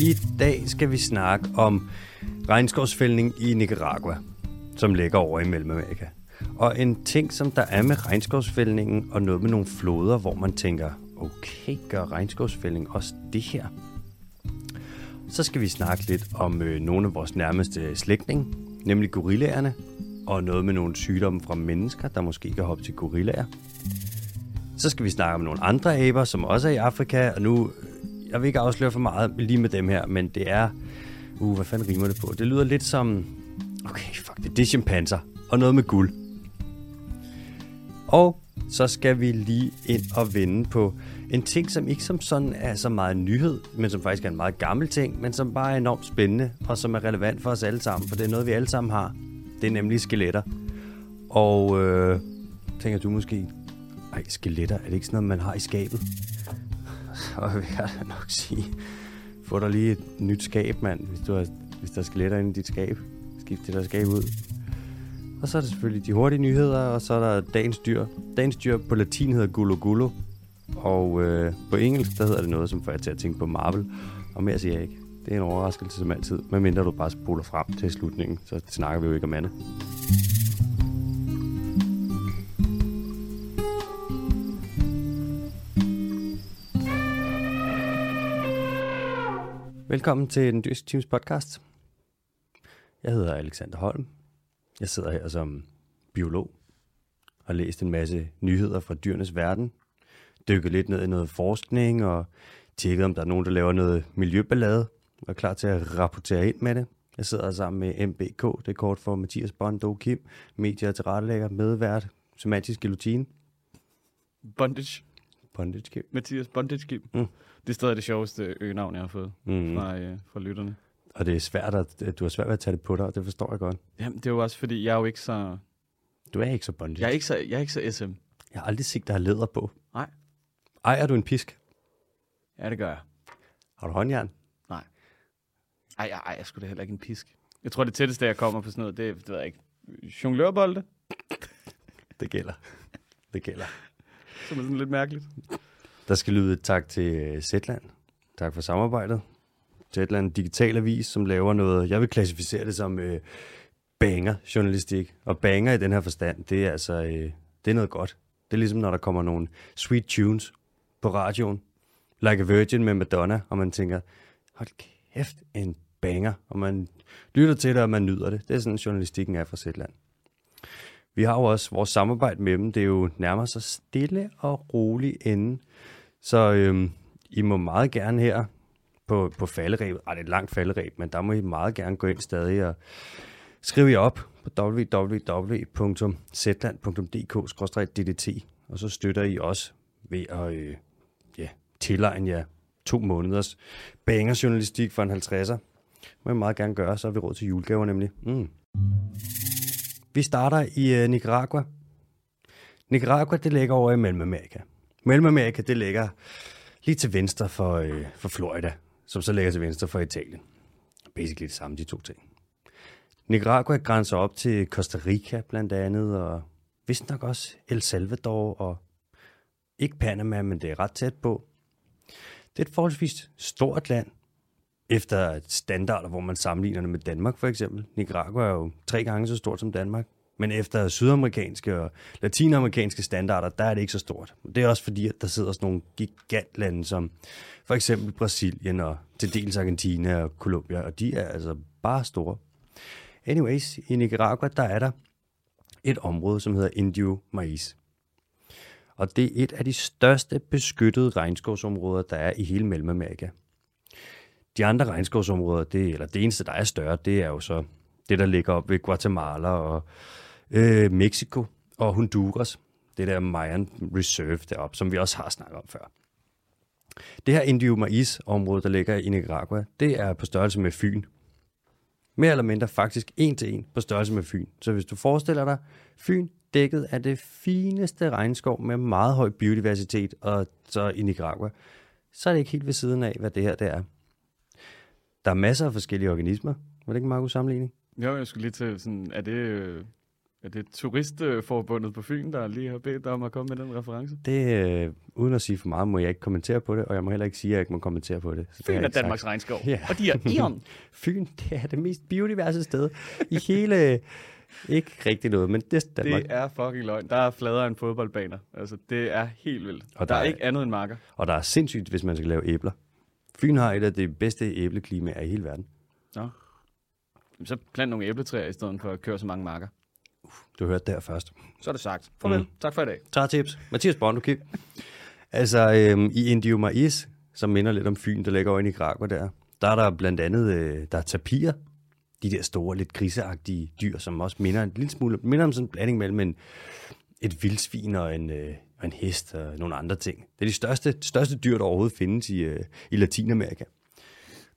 I dag skal vi snakke om regnskovsfældning i Nicaragua, som ligger over i Mellemamerika. Og en ting, som der er med regnskovsfældningen og noget med nogle floder, hvor man tænker, okay, gør regnskovsfældning også det her? Så skal vi snakke lidt om øh, nogle af vores nærmeste slægtninge, nemlig gorillaerne, og noget med nogle sygdomme fra mennesker, der måske kan hoppe til gorillaer. Så skal vi snakke om nogle andre aber, som også er i Afrika, og nu, jeg vil ikke afsløre for meget lige med dem her, men det er, uh, hvad fanden rimer det på? Det lyder lidt som, okay, fuck det, det er chimpanser, og noget med guld. Og så skal vi lige ind og vende på en ting, som ikke som sådan er så meget nyhed, men som faktisk er en meget gammel ting, men som bare er enormt spændende, og som er relevant for os alle sammen, for det er noget, vi alle sammen har. Det er nemlig skeletter. Og øh, tænker du måske, ej, skeletter, er det ikke sådan noget, man har i skabet? Så vil jeg da nok sige, få dig lige et nyt skab, mand, hvis, du har, hvis der er skeletter inde i dit skab. Skift det der skab ud. Og så er der selvfølgelig de hurtige nyheder, og så er der dagens dyr. Dagens dyr på latin hedder gulo gulo, og øh, på engelsk, der hedder det noget, som får jeg til at tænke på Marvel. Og mere siger jeg ikke. Det er en overraskelse som altid, medmindre du bare spoler frem til slutningen, så snakker vi jo ikke om andet. Velkommen til den Dyrske Teams podcast. Jeg hedder Alexander Holm. Jeg sidder her som biolog og har læst en masse nyheder fra dyrenes verden, dykket lidt ned i noget forskning og tjekket, om der er nogen, der laver noget miljøballade og er klar til at rapportere ind med det. Jeg sidder sammen med MBK, det er kort for Mathias Bondo Kim, medier til rettelægger, medvært, semantisk gelotine. Bondage. Bondage Kim. Mathias Bondage Kim. Mm. Det er stadig det sjoveste øgenavn, jeg har fået Mm. fra, øh, fra lytterne. Og det er svært, at, at du har svært ved at tage det på dig, og det forstår jeg godt. Jamen, det er jo også, fordi jeg er jo ikke så... Du er ikke så bondage. Jeg er ikke så, jeg er ikke så SM. jeg har aldrig set dig læder på. Nej. Ejer du en pisk? Ja, det gør jeg. Har du håndjern? Ej, ej, ej, jeg skulle da heller ikke en pisk. Jeg tror, det tætteste, jeg kommer på sådan noget, det, det ved jeg ikke. Jonglørbolde, Det gælder. Det gælder som er sådan lidt mærkeligt. Der skal lyde et tak til øh, Zetland. Tak for samarbejdet. Zetland Digital Avis, som laver noget, jeg vil klassificere det som øh, banger-journalistik. Og banger i den her forstand, det er altså øh, det er noget godt. Det er ligesom, når der kommer nogle sweet tunes på radioen. Like a Virgin med Madonna, og man tænker, hold kæft, en banger. Og man lytter til det, og man nyder det. Det er sådan, journalistikken er fra Zetland. Vi har jo også vores samarbejde med dem. Det er jo nærmere så stille og rolig ende. Så øhm, I må meget gerne her på, på falderæbet, ej det er et langt falderæb, men der må I meget gerne gå ind stadig og skrive jer op på www.zetland.dk-ddt, og så støtter I os ved at øh, ja, tilegne jer to måneders bangerjournalistik for en 50'er. må I meget gerne gøre, så har vi råd til julegaver nemlig. Mm. Vi starter i øh, Nicaragua. Nicaragua, det ligger over i Mellemamerika. Mellemamerika, det ligger lige til venstre for, øh, for Florida, som så ligger til venstre for Italien. Basically det samme, de to ting. Nicaragua grænser op til Costa Rica blandt andet, og vist nok også El Salvador, og ikke Panama, men det er ret tæt på. Det er et forholdsvis stort land, efter standarder, hvor man sammenligner det med Danmark for eksempel. Nicaragua er jo tre gange så stort som Danmark. Men efter sydamerikanske og latinamerikanske standarder, der er det ikke så stort. Det er også fordi, at der sidder sådan nogle gigantlande som for eksempel Brasilien og til dels Argentina og Colombia, og de er altså bare store. Anyways, i Nicaragua, der er der et område, som hedder Indio Maiz. Og det er et af de største beskyttede regnskovsområder, der er i hele Mellemamerika. De andre regnskovsområder, det, eller det eneste, der er større, det er jo så det, der ligger op ved Guatemala og øh, Mexico og Honduras. Det der Mayan Reserve deroppe, som vi også har snakket om før. Det her Indio Maiz område, der ligger i Nicaragua, det er på størrelse med Fyn. Mere eller mindre faktisk en til en på størrelse med Fyn. Så hvis du forestiller dig Fyn dækket af det fineste regnskov med meget høj biodiversitet, og så i Nicaragua, så er det ikke helt ved siden af, hvad det her det er. Der er masser af forskellige organismer. Var det ikke en meget god sammenligning? Jo, jeg skulle lige til sådan, er det, øh, Er det turistforbundet på Fyn, der lige har bedt dig om at komme med den reference? Det, øh, uden at sige for meget, må jeg ikke kommentere på det, og jeg må heller ikke sige, at jeg ikke må kommentere på det. Så det Fyn jeg er ikke sagt. Danmarks regnskov, Ja. og de er Eon. Fyn, det er det mest biodiverse sted i hele... Ikke rigtig noget, men det er Danmark. Det er fucking løgn. Der er fladere end fodboldbaner. Altså, det er helt vildt. Og der, der er er- ikke andet end marker. Og der er sindssygt, hvis man skal lave æbler. Fyn har et af de bedste æbleklimaer i hele verden. Nå. Jamen, Så plant nogle æbletræer, i stedet for at køre så mange marker. Du hørte det her først. Så er det sagt. Farvel. Mm. Tak for i dag. Træ tips. Mathias Bondo, kig. Altså, øhm, i Indio Maiz, som minder lidt om Fyn, der ligger over i Nicaragua der, der er der blandt andet, øh, der er tapirer, de der store, lidt griseagtige dyr, som også minder en lille smule, minder om sådan en blanding mellem en, et vildsvin og en, øh, og en hest og nogle andre ting. Det er de største, største dyr, der overhovedet findes i, øh, i Latinamerika.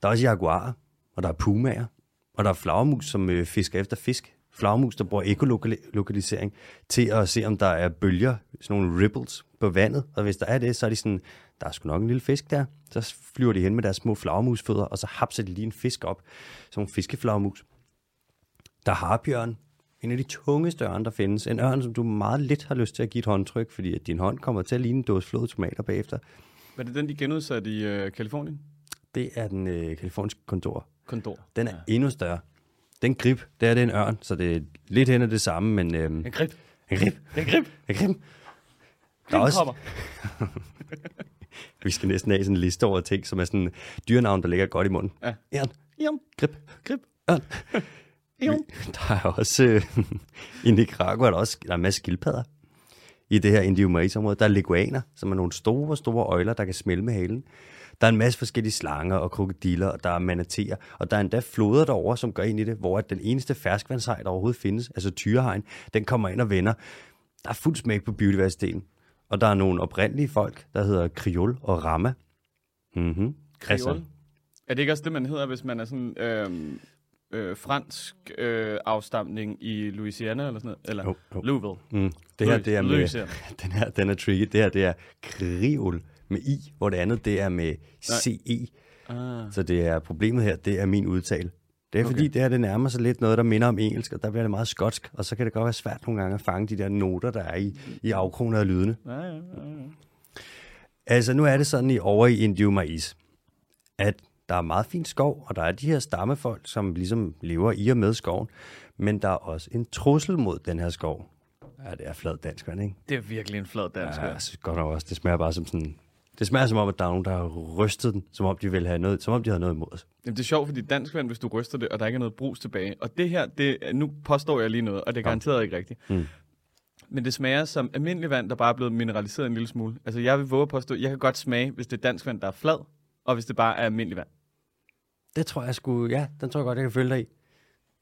Der er også jaguarer, og der er pumaer, og der er flagermus, som øh, fisker efter fisk. Flagermus, der bruger ekolokalisering til at se, om der er bølger, sådan nogle ripples på vandet. Og hvis der er det, så er de sådan, der er sgu nok en lille fisk der. Så flyver de hen med deres små flagermusfødder, og så hapser de lige en fisk op. Sådan en fiskeflagermus. Der er harbjørn, en af de tungeste ørn, der findes. En ørn, som du meget lidt har lyst til at give et håndtryk, fordi at din hånd kommer til at ligne en dåse flåede tomater bagefter. Var det den, de genudsatte i øh, Kalifornien? Det er den øh, kaliforniske kontor. Kondor. Den er ja. endnu større. Den grib, det er det en ørn, så det er lidt hen af det samme, men... Øhm, En grib. en grib. En grib. En grib. Der er også, vi skal næsten have sådan en liste over ting, som er sådan dyrenavn, der ligger godt i munden. Ja. Ørn, Eon. grib, Grib. ørn. Eon. Der er også, øh, i Nicaragua er der også der er en masse skildpadder i det her Indio område Der er leguaner, som er nogle store, store øjler, der kan smelle med halen. Der er en masse forskellige slanger og krokodiller, og der er manateer, og der er endda floder derovre, som går ind i det, hvor at den eneste ferskvandshej, der overhovedet findes, altså tyrehegn, den kommer ind og vender. Der er fuld smæk på biodiversiteten. Og der er nogle oprindelige folk, der hedder Kriol og Rama. Mm-hmm. Kreol. Er det ikke også det, man hedder, hvis man er sådan øhm, øh, fransk øh, afstamning i Louisiana eller sådan noget? Eller Jo, jo. Louisville. Mm. Det her, det er med, Louisiana. den her, den er tricky. Det her, det er kriol med i, hvor det andet, det er med CE. Ah. Så det er problemet her, det er min udtale. Det er Okay. fordi, det her det nærmer sig lidt noget, der minder om engelsk, og der bliver det meget skotsk, og så kan det godt være svært nogle gange at fange de der noter, der er i, i afkroner af lydene. Ja, ja, ja, ja. Altså, nu er det sådan i over i Indio Maiz, at der er meget fin skov, og der er de her stammefolk, som ligesom lever i og med skoven, men der er også en trussel mod den her skov. Ja, det er flad dansk, vand, ikke? Det er virkelig en flad dansk. Ja, jeg synes godt nok også. Det smager bare som sådan... Det smager som om, at der er nogen, der har rystet den, som om de vil have noget, som om de havde noget imod os. Jamen, det er sjovt, fordi dansk vand, hvis du ryster det, og der ikke er noget brus tilbage. Og det her, det, nu påstår jeg lige noget, og det er garanteret ikke rigtigt. Mm. Men det smager som almindelig vand, der bare er blevet mineraliseret en lille smule. Altså, jeg vil våge at påstå, jeg kan godt smage, hvis det er dansk vand, der er flad, og hvis det bare er almindelig vand. Det tror jeg sgu... Ja, den tror jeg godt, jeg kan følge dig i.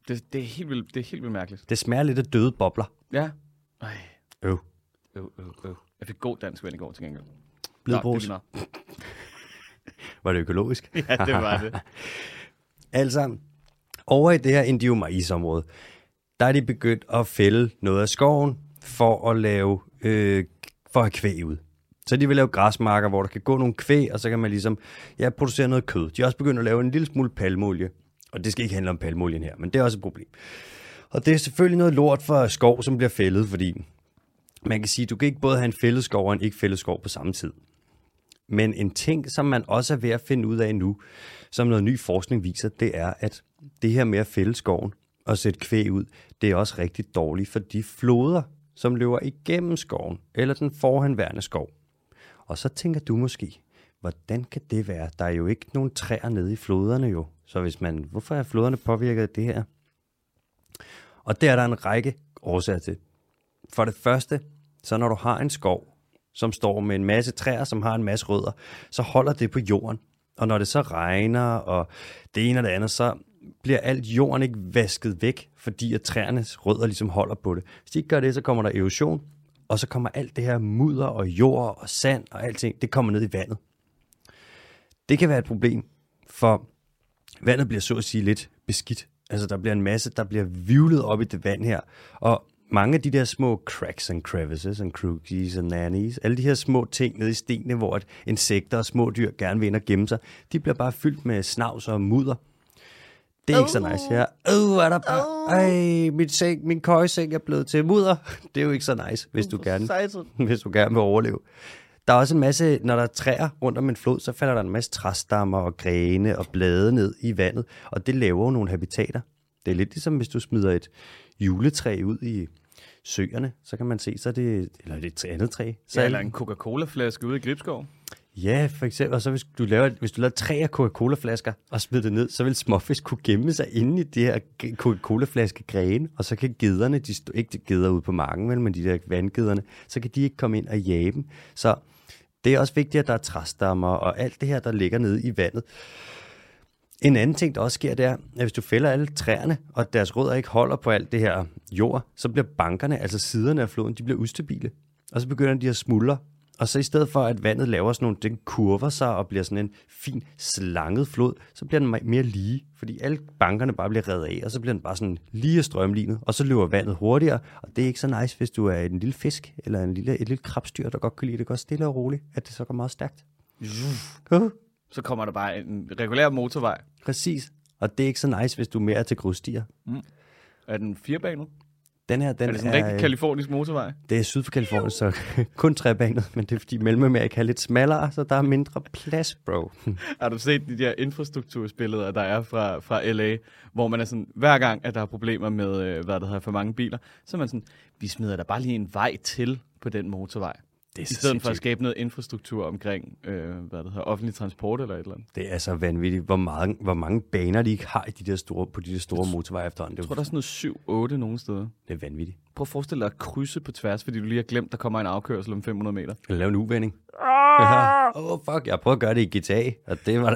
Det, det, er, helt vildt, det er helt vildt mærkeligt. Det smager lidt af døde bobler. Ja. Ej. Øv. Øv, øv, øv. Jeg fik god dansk vand i går til gengæld. Blidbrus. Nå, det Var det økologisk? Ja, det var det. Altså, over i det her Indio Maiz-område, der er de begyndt at fælde noget af skoven for at lave, øh, for at have kvæg ud. Så de vil lave græsmarker, hvor der kan gå nogle kvæg, og så kan man ligesom ja, producere noget kød. De er også begyndt at lave en lille smule palmolie. Og det skal ikke handle om palmolien her, men det er også et problem. Og det er selvfølgelig noget lort for skov, som bliver fældet, fordi man kan sige, du kan ikke både have en fældet skov og en ikke fældet skov på samme tid. Men en ting, som man også er ved at finde ud af nu, som noget ny forskning viser, det er, at det her med at fælde skoven og sætte kvæg ud, det er også rigtig dårligt for de floder, som løber igennem skoven, eller den forhenværende skov. Og så tænker du måske, hvordan kan det være? Der er jo ikke nogen træer nede i floderne jo. Så hvis man, hvorfor er floderne påvirket af det her? Og der er der en række årsager til. For det første, så når du har en skov, som står med en masse træer, som har en masse rødder, så holder det på jorden. Og når det så regner, og det ene og det andet, så bliver alt jorden ikke vasket væk, fordi at træernes rødder ligesom holder på det. Hvis de ikke gør det, så kommer der erosion, og så kommer alt det her mudder og jord og sand og alting, det kommer ned i vandet. Det kan være et problem, for vandet bliver så at sige lidt beskidt. Altså der bliver en masse, der bliver vivlet op i det vand her, og mange af de der små cracks and crevices and crookies and nannies, alle de her små ting nede i stenene, hvor at insekter og små dyr gerne vil ind og gemme sig, de bliver bare fyldt med snavs og mudder. Det er ikke så nice. Ja. Øh, er der bare... Ej, min, seng, min køjeseng er blevet til mudder. Det er jo ikke så nice, hvis du gerne, hvis du gerne vil overleve. Der er også en masse, når der er træer rundt om en flod, så falder der en masse træstammer og grene og blade ned i vandet, og det laver jo nogle habitater. Det er lidt ligesom, hvis du smider et juletræ ud i søerne, så kan man se, så er det, eller det er et andet træ. Så Ja, eller en Coca-Cola-flaske ude i Gribskov. Ja, for eksempel. Og så hvis du laver, hvis du laver tre af Coca-Cola-flasker og smider det ned, så vil småfisk kunne gemme sig inde i det her Coca-Cola-flaske gren, og så kan gederne, de stå, ikke geder ude på marken, vel, men de der vandgederne, så kan de ikke komme ind og jage dem. Så det er også vigtigt, at der er træstammer og alt det her, der ligger nede i vandet. En anden ting, der også sker, det er, at hvis du fælder alle træerne, og deres rødder ikke holder på alt det her jord, så bliver bankerne, altså siderne af floden, de bliver ustabile. Og så begynder de at smuldre, og så i stedet for, at vandet laver sådan nogle, den kurver sig og bliver sådan en fin, slanget flod, så bliver den mere lige, fordi alle bankerne bare bliver reddet af, og så bliver den bare sådan lige strømlignet, og så løber vandet hurtigere, og det er ikke så nice, hvis du er en lille fisk, eller en lille, et lille krabstyr, der godt kan lide det, går stille og roligt, at det så går meget stærkt. Uh, Så kommer der bare en regulær motorvej. præcis. Og det er ikke så nice, hvis du mere er til grusstier. Er den firebanet? Den her, den Er det sådan en rigtig øh, kalifornisk motorvej? Det er syd for Kalifornien, så kun trebanet, men det er fordi Mellemamerika er lidt smallere, så der er mindre plads, bro. Har du set de der infrastrukturspilleder, der er fra, fra LA, hvor man er sådan, hver gang, at der er problemer med, øh, hvad der hedder, for mange biler, så er man sådan, vi smider der bare lige en vej til på den motorvej. Det er I stedet for at skabe noget infrastruktur omkring, øh, hvad det hedder, offentlig transport eller et eller andet. Det er så vanvittigt, hvor, meget, hvor mange baner de ikke har i de der store, på de der store motorveje efterhånden. Det Jeg tror, der er sådan noget 7-8 nogle steder. det er vanvittigt. Prøv at forestille dig at krydse på tværs, fordi du lige har glemt, der kommer en afkørsel om 500 meter. Eller lave en uvending. Åh, oh, fuck, jeg har prøvet at gøre det i GTA, og det var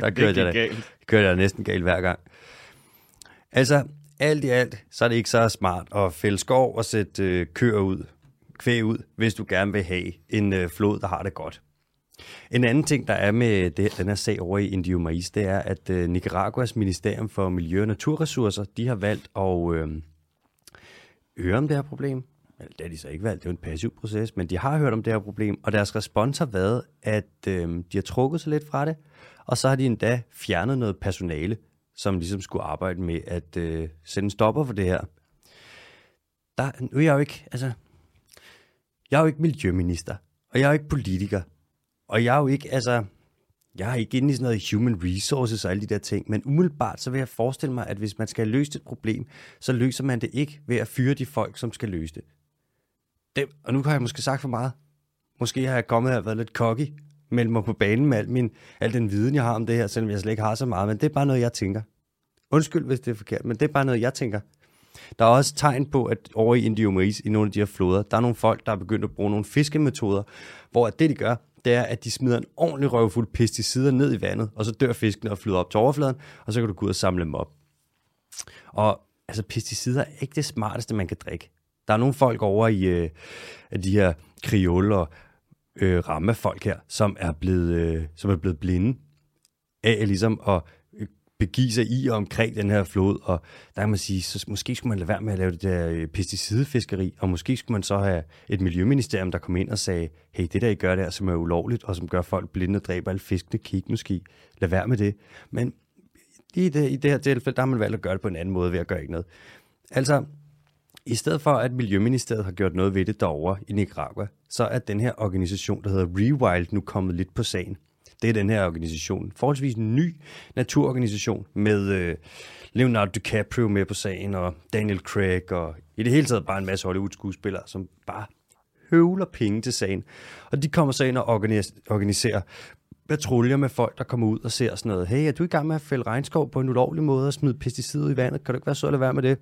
der kørte jeg, gik da, galt. kørte jeg næsten galt hver gang. Altså, alt i alt, så er det ikke så smart at fælde skov og sætte øh, køer ud, kvæg ud, hvis du gerne vil have en øh, flod, der har det godt. En anden ting, der er med det, den her sag over i Indio Mais, det er, at øh, Nicaraguas Ministerium for Miljø og Naturressourcer, de har valgt at øh, høre om det her problem. Eller det har de så ikke valgt, det er jo en passiv proces, men de har hørt om det her problem, og deres respons har været, at øh, de har trukket sig lidt fra det, og så har de endda fjernet noget personale, som ligesom skulle arbejde med at øh, sætte en stopper for det her. Der, nu er jeg jo ikke, altså, jeg er jo ikke miljøminister, og jeg er jo ikke politiker, og jeg er jo ikke, altså, jeg er ikke inde i sådan noget human resources og alle de der ting, men umiddelbart så vil jeg forestille mig, at hvis man skal løse et problem, så løser man det ikke ved at fyre de folk, som skal løse det. det og nu har jeg måske sagt for meget. Måske har jeg kommet her og været lidt cocky, meldt mig på banen med al, min, al den viden, jeg har om det her, selvom jeg slet ikke har så meget, men det er bare noget, jeg tænker. Undskyld, hvis det er forkert, men det er bare noget, jeg tænker. Der er også tegn på, at over i Indiomaris, i nogle af de her floder, der er nogle folk, der er begyndt at bruge nogle fiskemetoder, hvor at det, de gør, det er, at de smider en ordentlig røvfuld pesticider ned i vandet, og så dør fiskene og flyder op til overfladen, og så kan du gå ud og samle dem op. Og altså, pesticider er ikke det smarteste, man kan drikke. Der er nogle folk over i øh, de her kriol og øh, rammefolk her, som er blevet, øh, som er blevet blinde af ligesom at begive sig i og omkring den her flod, og der kan man sige, så måske skulle man lade være med at lave det der pesticidefiskeri, pesticidfiskeri, og måske skulle man så have et miljøministerium, der kom ind og sagde, hey, det der I gør der, som er ulovligt, og som gør folk blinde og dræber alle fiskene, kig måske, lad være med det. Men i det, i det her tilfælde, der har man valgt at gøre det på en anden måde ved at gøre ikke noget. Altså, i stedet for, at Miljøministeriet har gjort noget ved det derovre i Nicaragua, så er den her organisation, der hedder Rewild, nu kommet lidt på sagen. Det er den her organisation, forholdsvis en ny naturorganisation med øh, Leonardo DiCaprio med på sagen, og Daniel Craig, og i det hele taget bare en masse Hollywood-skuespillere, som bare høvler penge til sagen. Og de kommer så ind og organis- organiserer patruljer med folk, der kommer ud og ser sådan noget. Hey, er du i gang med at fælde regnskov på en ulovlig måde og smide pesticider i vandet? Kan du ikke være så at lade være med det?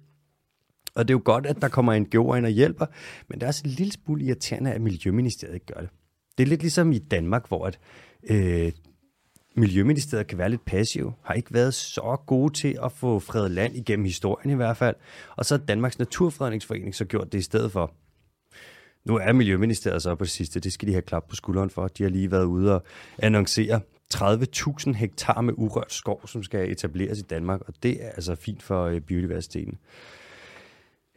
Og det er jo godt, at der kommer en NGO'er ind og hjælper, men det er også en lille smule irriterende, at Miljøministeriet ikke gør det. Det er lidt ligesom i Danmark, hvor at, øh, Miljøministeriet kan være lidt passiv, har ikke været så gode til at få fredet land igennem historien i hvert fald. Og så har Danmarks Naturfredningsforening så gjort det i stedet for. Nu er Miljøministeriet så på det sidste, det skal de have klap på skulderen for. De har lige været ude og annoncere 30.000 hektar med urørt skov, som skal etableres i Danmark, og det er altså fint for øh, biodiversiteten.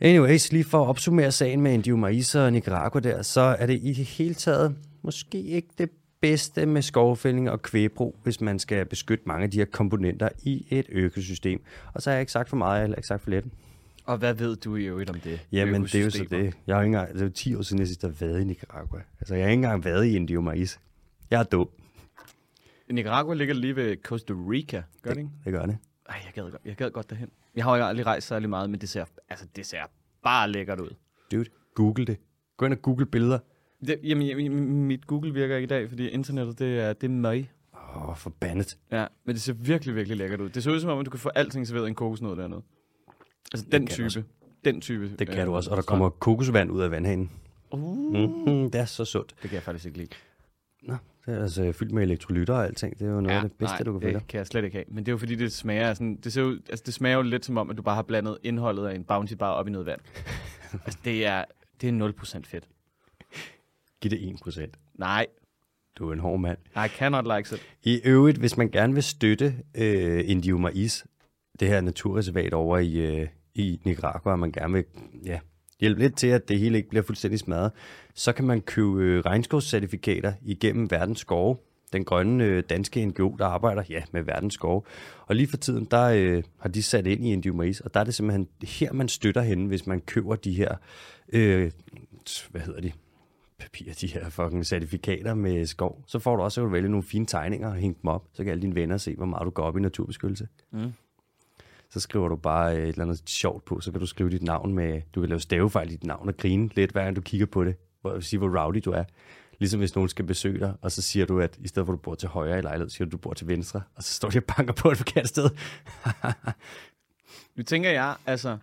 Anyways, lige for at opsummere sagen med Indio Mais og Nicaragua der, så er det i det hele taget måske ikke det bedste med skovfældning og kvæbrug, hvis man skal beskytte mange af de her komponenter i et økosystem. Og så har jeg ikke sagt for meget, eller ikke sagt for lidt. Og hvad ved du i øvrigt om det? Jamen, det er jo så det. Jeg har ikke engang, det er jo 10 år siden, jeg sidst har været i Nicaragua. Altså, jeg har ikke engang været i Indio Maíz. Jeg er dum. Nicaragua ligger lige ved Costa Rica, gør det ikke? Det gør det. Ej, jeg gad, godt- jeg gad godt derhen. Jeg har jo aldrig rejst særlig meget, men det ser, altså, det ser bare lækkert ud. Dude, google det. Gå ind og google billeder. Det, jamen, jamen, mit Google virker ikke i dag, fordi internettet, det er, det er møg. Åh, oh, forbandet. Ja, men det ser virkelig, virkelig lækkert ud. Det ser ud som om, at du kan få alting serveret i en kokosnød dernede. Altså den type. også. Den type. Det kan øh, du også. Og der kommer kokosvand ud af vandhanen. Uh, Mm-hmm, det er så sundt. det kan jeg faktisk ikke lide. Nå, det er altså fyldt med elektrolytter og alting. Det er jo noget ja, af det bedste, nej, du kan få. det kan jeg slet ikke have. Men det er jo fordi, det smager sådan, det, ser ud, altså, det smager jo lidt som om, at du bare har blandet indholdet af en Bounty Bar op i noget vand. altså, det er, det er 0% fedt. Giv det 1%. Nej, Du er en hård mand. I cannot like it. I øvrigt, hvis man gerne vil støtte øh, Indio Maíz, det her naturreservat over i, øh, i Nicaragua, og man gerne vil ja, hjælpe lidt til, at det hele ikke bliver fuldstændig smadret, så kan man købe øh, regnskovscertifikater igennem verdens skove. Den grønne øh, danske NGO, der arbejder ja, med verdens skove. Og lige for tiden, der øh, har de sat ind i Indio Maíz, og der er det simpelthen her, man støtter henne, hvis man køber de her, øh, hvad hedder de, papir, de her fucking certifikater med skov, så får du også, du vælge nogle fine tegninger og hænge dem op, så kan alle dine venner se, hvor meget du går op i naturbeskyttelse. Mm. Så skriver du bare et eller andet sjovt på, så kan du skrive dit navn med, du kan lave stavefejl i dit navn og grine lidt, hver gang du kigger på det, hvor sige, hvor rowdy du er. Ligesom hvis nogen skal besøge dig, og så siger du, at i stedet for at du bor til højre i lejlighed, siger du, at du bor til venstre, og så står de og banker på et forkert sted. Nu tænker jeg, altså,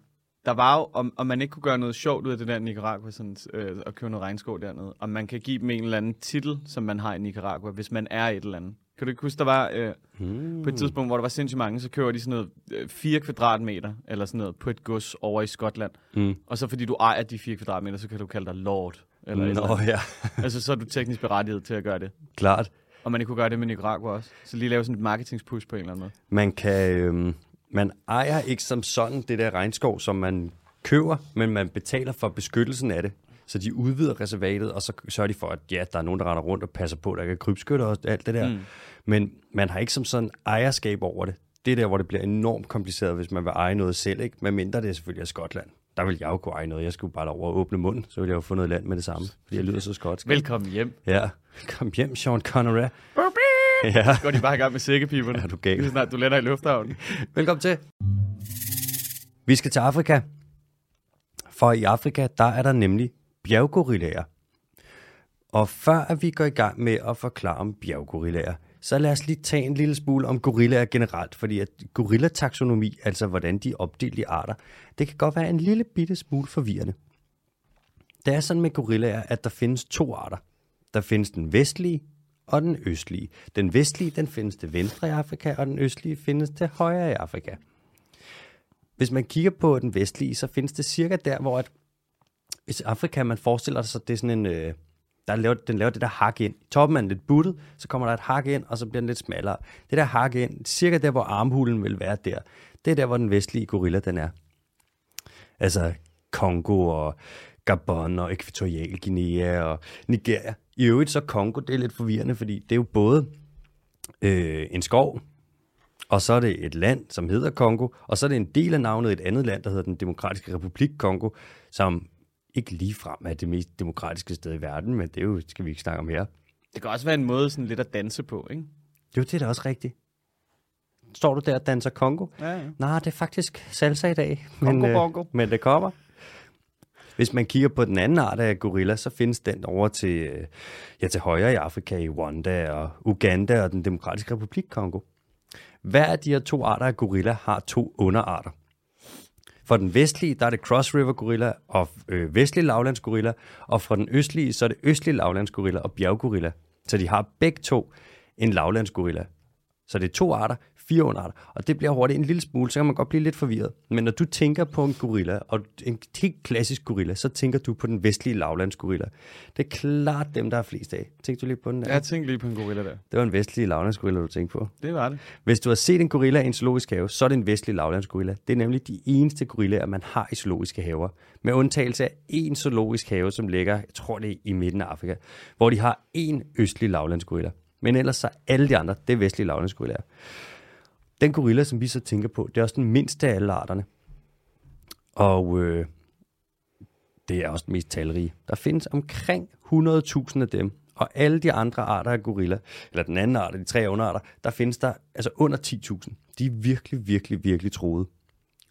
der var jo, om, om man ikke kunne gøre noget sjovt ud af det der Nicaragua, sådan, øh, og købe noget regnskov dernede, om man kan give dem en eller anden titel, som man har i Nicaragua, hvis man er et eller andet. Kan du ikke huske, der var øh, Hmm. på et tidspunkt, hvor der var sindssygt mange, så køber de sådan noget øh, 4 kvadratmeter, eller sådan noget, på et gods over i Skotland. Mm. Og så fordi du ejer de 4 kvadratmeter, så kan du kalde dig lord. Eller eller Nå andet. ja, Altså, så er du teknisk berettiget til at gøre det. klart. Og man ikke kunne gøre det med Nicaragua også. Så lige lave sådan et marketingspush på en eller anden måde. Man kan, øhm, man ejer ikke som sådan det der regnskov, som man køber, men man betaler for beskyttelsen af det. Så de udvider reservatet, og så sørger de for, at ja, der er nogen, der render rundt og passer på, der ikke er krybskytter og alt det der. Mm. Men man har ikke som sådan ejerskab over det. Det er der, hvor det bliver enormt kompliceret, hvis man vil eje noget selv, ikke? Men mindre det er selvfølgelig er Skotland. Der vil jeg jo kunne eje noget. Jeg skulle bare over og åbne munden, så ville jeg jo få noget land med det samme. Fordi jeg lyder så skotsk. Velkommen hjem. Ja, kom hjem, Sean Connery. Ja, Går de bare i gang med sækkepiberne. er du gal. Lige så snart du lander i lufthavnen. Velkommen til. Vi skal til Afrika. For i Afrika, der er der nemlig bjerggorillager. Og før at vi går i gang med at forklare om bjerggorillager, så lad os lige tage en lille smule om gorillaer generelt, fordi at gorillataxonomi, altså hvordan de er opdelt i arter, det kan godt være en lille bitte smule forvirrende. Det er sådan med gorillaer, at der findes to arter. Der findes den vestlige og den østlige. Den vestlige, den findes til venstre i Afrika, og den østlige findes til højre i Afrika. Hvis man kigger på den vestlige, så findes det cirka der, hvor at, hvis Afrika, man forestiller sig, det er sådan en, øh, der laver, den laver det der hak ind. I toppen er den lidt buttet, så kommer der et hak ind, og så bliver den lidt smallere. Det der hak ind, cirka der, hvor armhulen vil være der, det er der, hvor den vestlige gorilla den er. Altså Kongo og Gabon og Ekvatorial Guinea og Nigeria. I øvrigt så Kongo, det er lidt forvirrende, fordi det er jo både øh, en skov, og så er det et land, som hedder Kongo, og så er det en del af navnet et andet land, der hedder den Demokratiske Republik Kongo, som ikke ligefrem er det mest demokratiske sted i verden, men det er jo, skal vi ikke snakke om her. Det kan også være en måde sådan lidt at danse på, ikke? Jo, det er da også rigtigt. Står du der og danser Kongo? Ja, ja. Nej, det er faktisk salsa i dag. Men, bongo. øh, men det kommer. Hvis man kigger på den anden art af gorilla, så findes den over til, øh, ja, til højre i Afrika, i Rwanda og Uganda og den demokratiske republik Kongo. Hver af de her to arter af gorilla har to underarter. For den vestlige, der er det Cross River gorilla og øh, vestlig lavlandsgorilla, og for den østlige, så er det østlig lavlandsgorilla og bjerggorilla. Så de har begge to en lavlandsgorilla. Så det er to arter, fire underarter. Og det bliver hurtigt en lille smule, så kan man godt blive lidt forvirret. Men når du tænker på en gorilla, og en helt klassisk gorilla, så tænker du på den vestlige lavlandsgorilla. Det er klart dem, der er flest af. Tænkte du lige på den der? Jeg tænkte lige på en gorilla der. Det var en vestlig lavlandsgorilla, du tænkte på. Det var det. Hvis du har set en gorilla i en zoologisk have, så er det en vestlig lavlandsgorilla. Det er nemlig de eneste gorillaer, man har i zoologiske haver. Med undtagelse af en zoologisk have, som ligger, jeg tror det er i midten af Afrika, hvor de har en østlig lavlandsgorilla. Men ellers så alle de andre, det er vestlige lavlandsgorillaer. Den gorilla, som vi så tænker på, det er også den mindste af alle arterne. Og øh, det er også den mest talrige. Der findes omkring 100.000 af dem, og alle de andre arter af gorilla, eller den anden art de tre underarter, der findes der altså under 10.000. De er virkelig, virkelig, virkelig troede.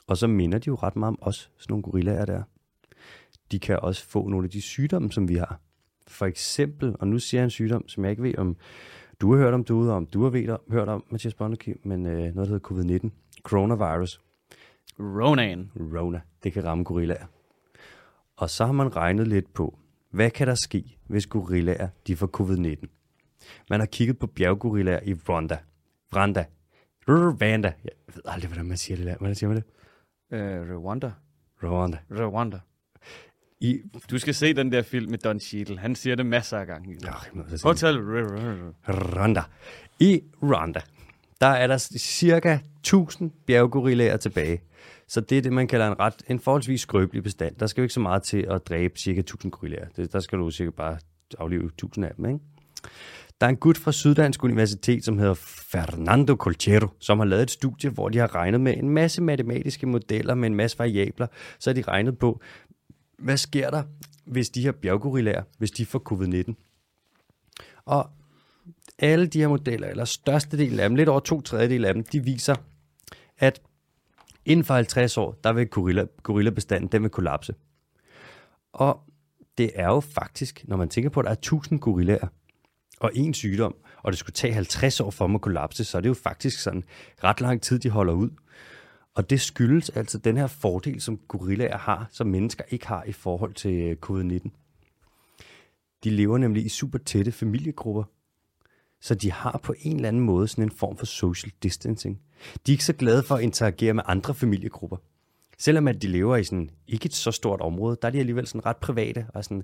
Og så minder de jo ret meget om os, sådan nogle gorillaer der. De kan også få nogle af de sygdomme, som vi har. For eksempel, og nu siger jeg en sygdom, som jeg ikke ved, om du har hørt om derude, om du har ved om, hørt om, Mathias Bonneke, men øh, noget, der hedder covid-19. Coronavirus. Ronan. Rona. Det kan ramme gorillaer. Og så har man regnet lidt på, hvad kan der ske, hvis gorillaer de får covid-19? Man har kigget på bjerggorillaer i Rwanda. Rwanda. Rwanda. Jeg ved aldrig, hvordan man siger det der. Hvordan siger man det? Uh, Rwanda. Rwanda. Rwanda. I, Du skal se den der film med Don Cheadle. Han siger det masser af gange. Hotel. Rwanda. I Rwanda, der er der cirka 1000 bjerggorillaer tilbage. Så det er det, man kalder en ret, en forholdsvis skrøbelig bestand. Der skal jo ikke så meget til at dræbe cirka 1000 gorillaer. Det, der skal du cirka bare aflive 1000 af dem, ikke? Der er en gut fra Syddansk Universitet, som hedder Fernando Colchero, som har lavet et studie, hvor de har regnet med en masse matematiske modeller med en masse variabler. Så har de regnet på, hvad sker der, hvis de her bjerggorillaer, hvis de får covid-19? Og alle de her modeller, eller størstedelen af dem, lidt over to tredjedel af dem, de viser, at inden for 50 år, der vil gorilla, gorillabestanden, den vil kollapse. Og det er jo faktisk, når man tænker på, at der er 1000 gorillaer, og en sygdom, og det skulle tage 50 år for dem at kollapse, så er det jo faktisk sådan ret lang tid, de holder ud. Og det skyldes altså den her fordel, som gorillaer har, som mennesker ikke har i forhold til øh, covid-19. De lever nemlig i super tætte familiegrupper, så de har på en eller anden måde sådan en form for social distancing. De er ikke så glade for at interagere med andre familiegrupper. Selvom at de lever i sådan ikke et så stort område, der er de alligevel sådan ret private og sådan,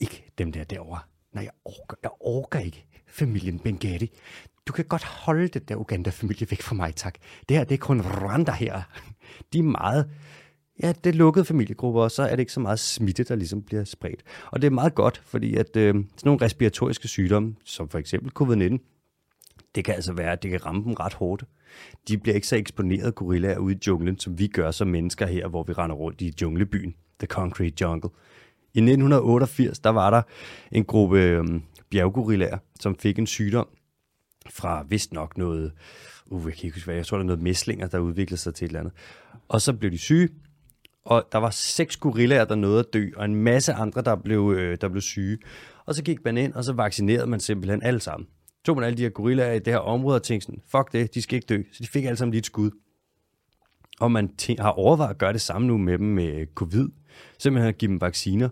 ikke dem der derovre. Nej, jeg orker, jeg orker ikke familien Bengatti. Du kan godt holde det der Uganda-familie væk fra mig, tak. Det her, det er kun Rwanda her. De er meget, ja, det er lukkede familiegrupper, og så er det ikke så meget smitte, der ligesom bliver spredt. Og det er meget godt, fordi at øh, sådan nogle respiratoriske sygdomme, som for eksempel covid-19, det kan altså være, at det kan ramme dem ret hårdt. De bliver ikke så eksponeret gorillaer ude i junglen, som vi gør som mennesker her, hvor vi render rundt i junglebyen, The Concrete Jungle. I 1988, der var der en gruppe øh, bjerggorillaer, som fik en sygdom fra vist nok noget, uh, jeg kan ikke huske jeg tror, der er noget mæslinger, der udviklede sig til et eller andet. Og så blev de syge, og der var seks gorillaer, der nåede at dø, og en masse andre, der blev, øh, der blev syge. Og så gik man ind, og så vaccinerede man simpelthen alle sammen. Tog man alle de her gorillaer i det her område og tænkte sådan, fuck det, de skal ikke dø. Så de fik alle sammen lige et skud. Og man tæ- har overvejet at gøre det samme nu med dem med covid. Simpelthen at give dem vacciner.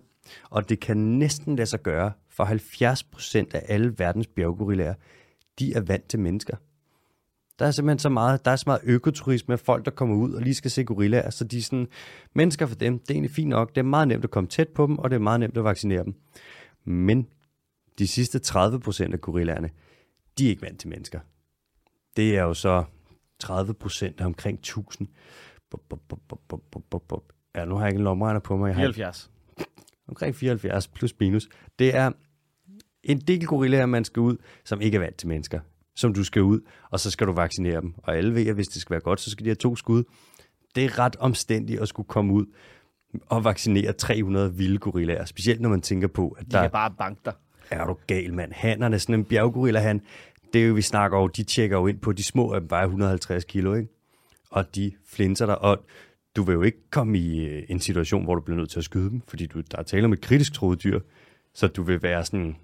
Og det kan næsten lade sig gøre, for 70% af alle verdens bjerggorillaer, de er vant til mennesker. Der er simpelthen så meget, der er så meget økoturisme af folk, der kommer ud og lige skal se gorillaer, så de er sådan, mennesker for dem, det er egentlig fint nok, det er meget nemt at komme tæt på dem, og det er meget nemt at vaccinere dem. Men de sidste 30% af gorillaerne, de er ikke vant til mennesker. Det er jo så 30% af omkring 1000. Bup, bup, bup, bup, bup, bup, bup, bup. Ja, nu har jeg ikke en lomregner på mig. Jeg har 74. omkring 74 plus minus. Det er en del gorillaer, man skal ud, som ikke er vant til mennesker. Som du skal ud, og så skal du vaccinere dem. Og alle ved, at hvis det skal være godt, så skal de have to skud. Det er ret omstændigt at skulle komme ud og vaccinere 300 vilde gorillaer. Specielt når man tænker på, at De der kan bare banke dig. er du gal, mand. Hannerne, sådan en bjerggorilla, han, det er jo, vi snakker over, de tjekker jo ind på, de små af dem vejer 150 kilo, ikke? Og de flinser dig, og du vil jo ikke komme i øh, en situation, hvor du bliver nødt til at skyde dem, fordi du, der er tale om et kritisk troet dyr, så du vil være sådan,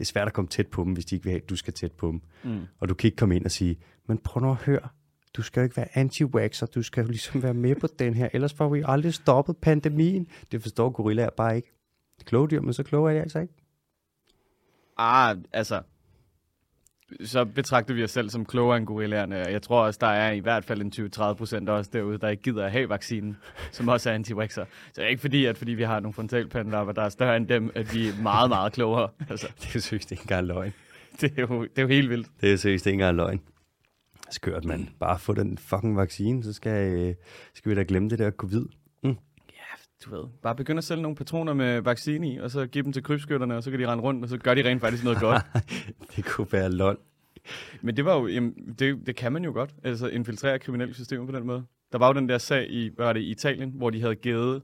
det er svært at komme tæt på dem, hvis de ikke vil have, at du skal tæt på dem. Mm. Og du kan ikke komme ind og sige, men prøv nu at høre, du skal jo ikke være anti-vaxxer, du skal jo ligesom være med på den her, ellers får vi aldrig stoppet pandemien. Det forstår gorillaer bare ikke. Det er kloge dyr, men så kloge er de altså ikke. Ah, altså... så betragter vi os selv som klogere end gorillaerne. Jeg tror også, der er i hvert fald en 20-30 procent også derude, der ikke gider at have vaccinen, som også er anti -vaxxer. Så det er ikke fordi, at fordi vi har nogle frontalpandelapper, der er større end dem, at vi er meget, meget klogere. Altså, Det er seriøst ikke engang løgn. det, er jo, det er jo helt vildt. Det er seriøst ikke engang løgn. Skørt, mand. Bare få den fucking vaccine, så skal, øh, skal vi da glemme det der covid. Du ved, bare begynde at sælge nogle patroner med vaccine i, og så give dem til krybskytterne, og så kan de rende rundt, og så gør de rent faktisk noget godt. Det kunne være lol. Men det var jo, jamen, det, det kan man jo godt, altså infiltrere kriminelle systemer på den måde. Der var jo den der sag i, hvad var det, i Italien, hvor de havde givet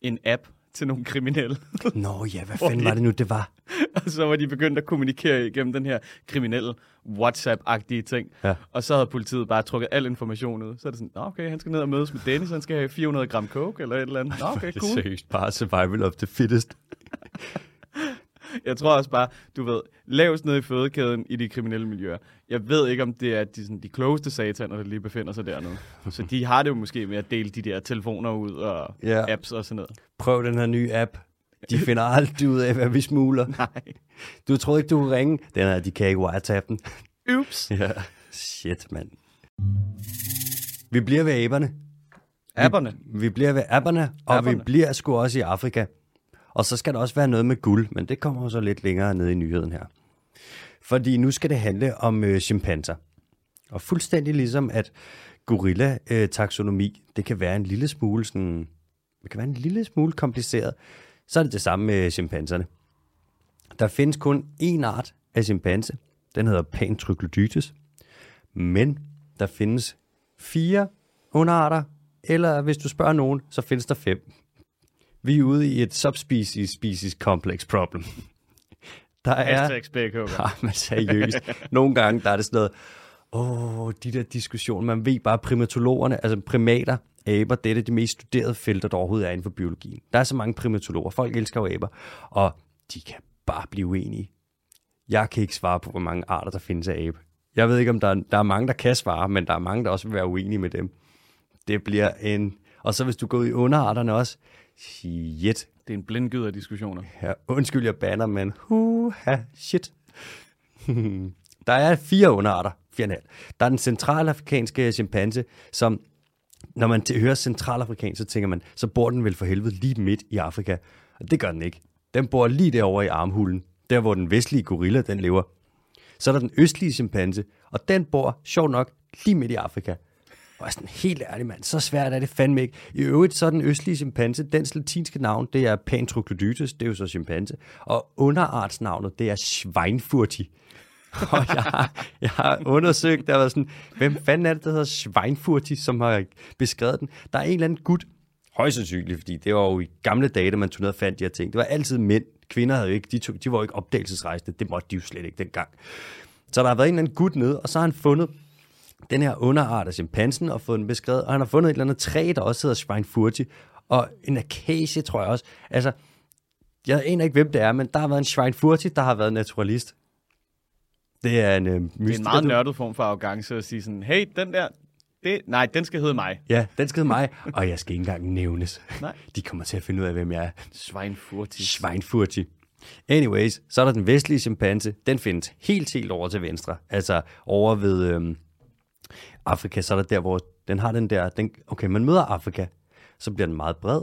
en app til nogle kriminelle, Nå ja, hvad fanden var det nu, det var? og så var de begyndt at kommunikere igennem den her kriminelle WhatsApp-agtige ting. Ja. Og så havde politiet bare trukket al information ud. Så er det sådan, "Nå, okay, han skal ned og mødes med Dennis, han skal have 400 gram coke eller et eller andet. Nå, okay, Det cool. seriøst bare survival of the fittest. Jeg tror også bare, du ved, lavest ned i fødekæden i de kriminelle miljøer. Jeg ved ikke, om det er de, sådan, de klogeste sataner, der lige befinder sig dernede. Så de har det jo måske med at dele de der telefoner ud og Ja. apps og sådan noget. Prøv den her nye app. De finder aldrig ud af, hvad vi smugler. Nej. Du troede ikke, du kunne ringe? Den her, de kan ikke wiretap den. Ups. Ja, shit, mand. Vi bliver ved aberne. Apperne. Vi bliver ved apperne, og Apperne. vi bliver sgu også i Afrika. Og så skal der også være noget med guld, men det kommer jo så lidt længere ned i nyheden her. Fordi nu skal det handle om øh, chimpanser. Og fuldstændig ligesom at gorilla-taksonomi, øh, det kan være en lille smule sådan, det kan være en lille smule kompliceret, så er det det samme med chimpanserne. Der findes kun én art af chimpanse. Den hedder Pantroglodytes. Men der findes fire underarter, eller hvis du spørger nogen, så findes der fem. Vi er ude i et subspecies-species complex problem. Der er... Ja, men seriøst. Nogle gange, der er det sådan noget, åh, de der diskussioner, man ved bare primatologerne, altså primater, aber, det er det de mest studerede felter, der overhovedet er inden for biologien. Der er så mange primatologer, folk elsker jo aber, og de kan bare blive uenige. Jeg kan ikke svare på, hvor mange arter, der findes af abe. Jeg ved ikke, om der er, der er mange, der kan svare, men der er mange, der også vil være uenige med dem. Det bliver en... Og så hvis du går ud i underarterne også, shit, Det er en blindgyder af diskussioner. Ja, undskyld, jeg banner, men huha, shit. der er fire underarter, fire. Der er den centralafrikanske chimpanse, som, når man hører centralafrikansk, så tænker man, så bor den vel for helvede lige midt i Afrika. Og det gør den ikke. Den bor lige derovre i armhulen, der hvor den vestlige gorilla, den lever. Så er der den østlige chimpanse, og den bor, sjov nok, lige midt i Afrika. Og jeg er sådan helt ærlig, mand, så svært er det fandme ikke. I øvrigt, så er den østlige chimpanse, dens latinske navn, det er Pantroglodytes, det er jo så chimpanse. Og underartsnavnet, det er Schweinfurti. Og jeg har, jeg har undersøgt, der var sådan, hvem fanden er det, der hedder Schweinfurti, som har beskrevet den? Der er en eller anden gut, højst sandsynligt, fordi det var jo i gamle dage, da man tog ned og fandt de her ting. Det var altid mænd. Kvinder havde jo ikke, de, tog, de var jo ikke opdagelsesrejsende. Det måtte de jo slet ikke dengang. Så der har været en eller anden gut nede, og så har han fundet den her underart af chimpansen og fået den beskrevet, og han har fundet et eller andet træ, der også hedder Schweinfurti, og en akacie, tror jeg også. Altså, jeg aner ikke, hvem det er, men der har været en Schweinfurti, der har været naturalist. Det er en øh, Det er en meget nørdet form for arrogance at sige sådan, hey, den der, det, nej, den skal hedde mig. Ja, den skal hedde mig, og jeg skal ikke engang nævnes. Nej. De kommer til at finde ud af, hvem jeg er. Schweinfurti. Schweinfurti. Anyways, så er der den vestlige chimpanse. Den findes helt, helt over til venstre. Altså over ved øhm, Afrika, så er der der, hvor den har den der... Den, okay, man møder Afrika, så bliver den meget bred.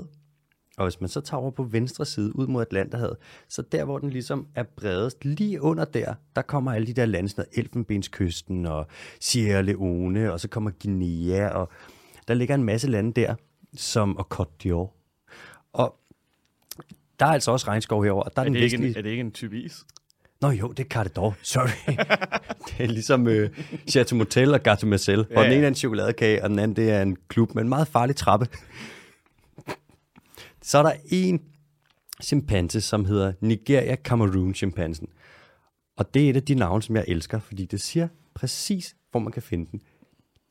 Og hvis man så tager over på venstre side ud mod Atlanterhavet, så der, hvor den ligesom er bredest, lige under der, der kommer alle de der lande, sådan noget Elfenbenskysten og Sierra Leone, og så kommer Guinea, og der ligger en masse lande der, som og Côte d'Ivoire. Og der er altså også regnskov herover. og Der er, Er den det, ikke vestlige... er det ikke en type is? Nå jo, det er Carte d'Or. Sorry. det er ligesom øh, Chateau Motel og Gâteau Marcel. Ja, og den ene er en chokoladekage, og den anden det er en klub med en meget farlig trappe. Så er der en chimpanse, som hedder Nigeria Cameroon chimpansen. Og det er et af de navne, som jeg elsker, fordi det siger præcis, hvor man kan finde den.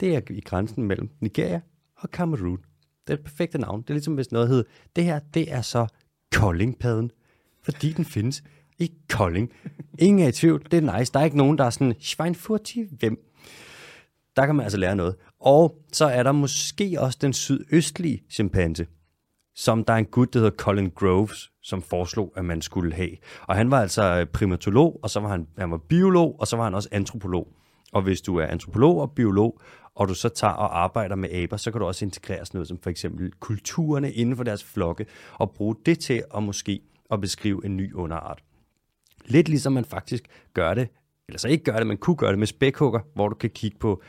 Det er i grænsen mellem Nigeria og Cameroon. Det er det perfekte navn. Det er ligesom hvis noget hedder, det her, det er så Koldingpadden, fordi den findes i Kolding. Ingen er i tvivl, det er nice. Der er ikke nogen, der er sådan, Schweinfurti, hvem? Der kan man altså lære noget. Og så er der måske også den sydøstlige chimpanse. som der er en gut, der hedder Colin Groves, som foreslog, at man skulle have. Og han var altså øh, primatolog, og så var han, han var biolog, og så var han også antropolog. Og hvis du er antropolog og biolog, og du så tager og arbejder med aber, så kan du også integrere sådan noget som for eksempel kulturerne inden for deres flokke, og bruge det til at måske at beskrive en ny underart. Lidt ligesom man faktisk gør det, eller så ikke gør det, man kunne gøre det med spækhugger, hvor du kan kigge på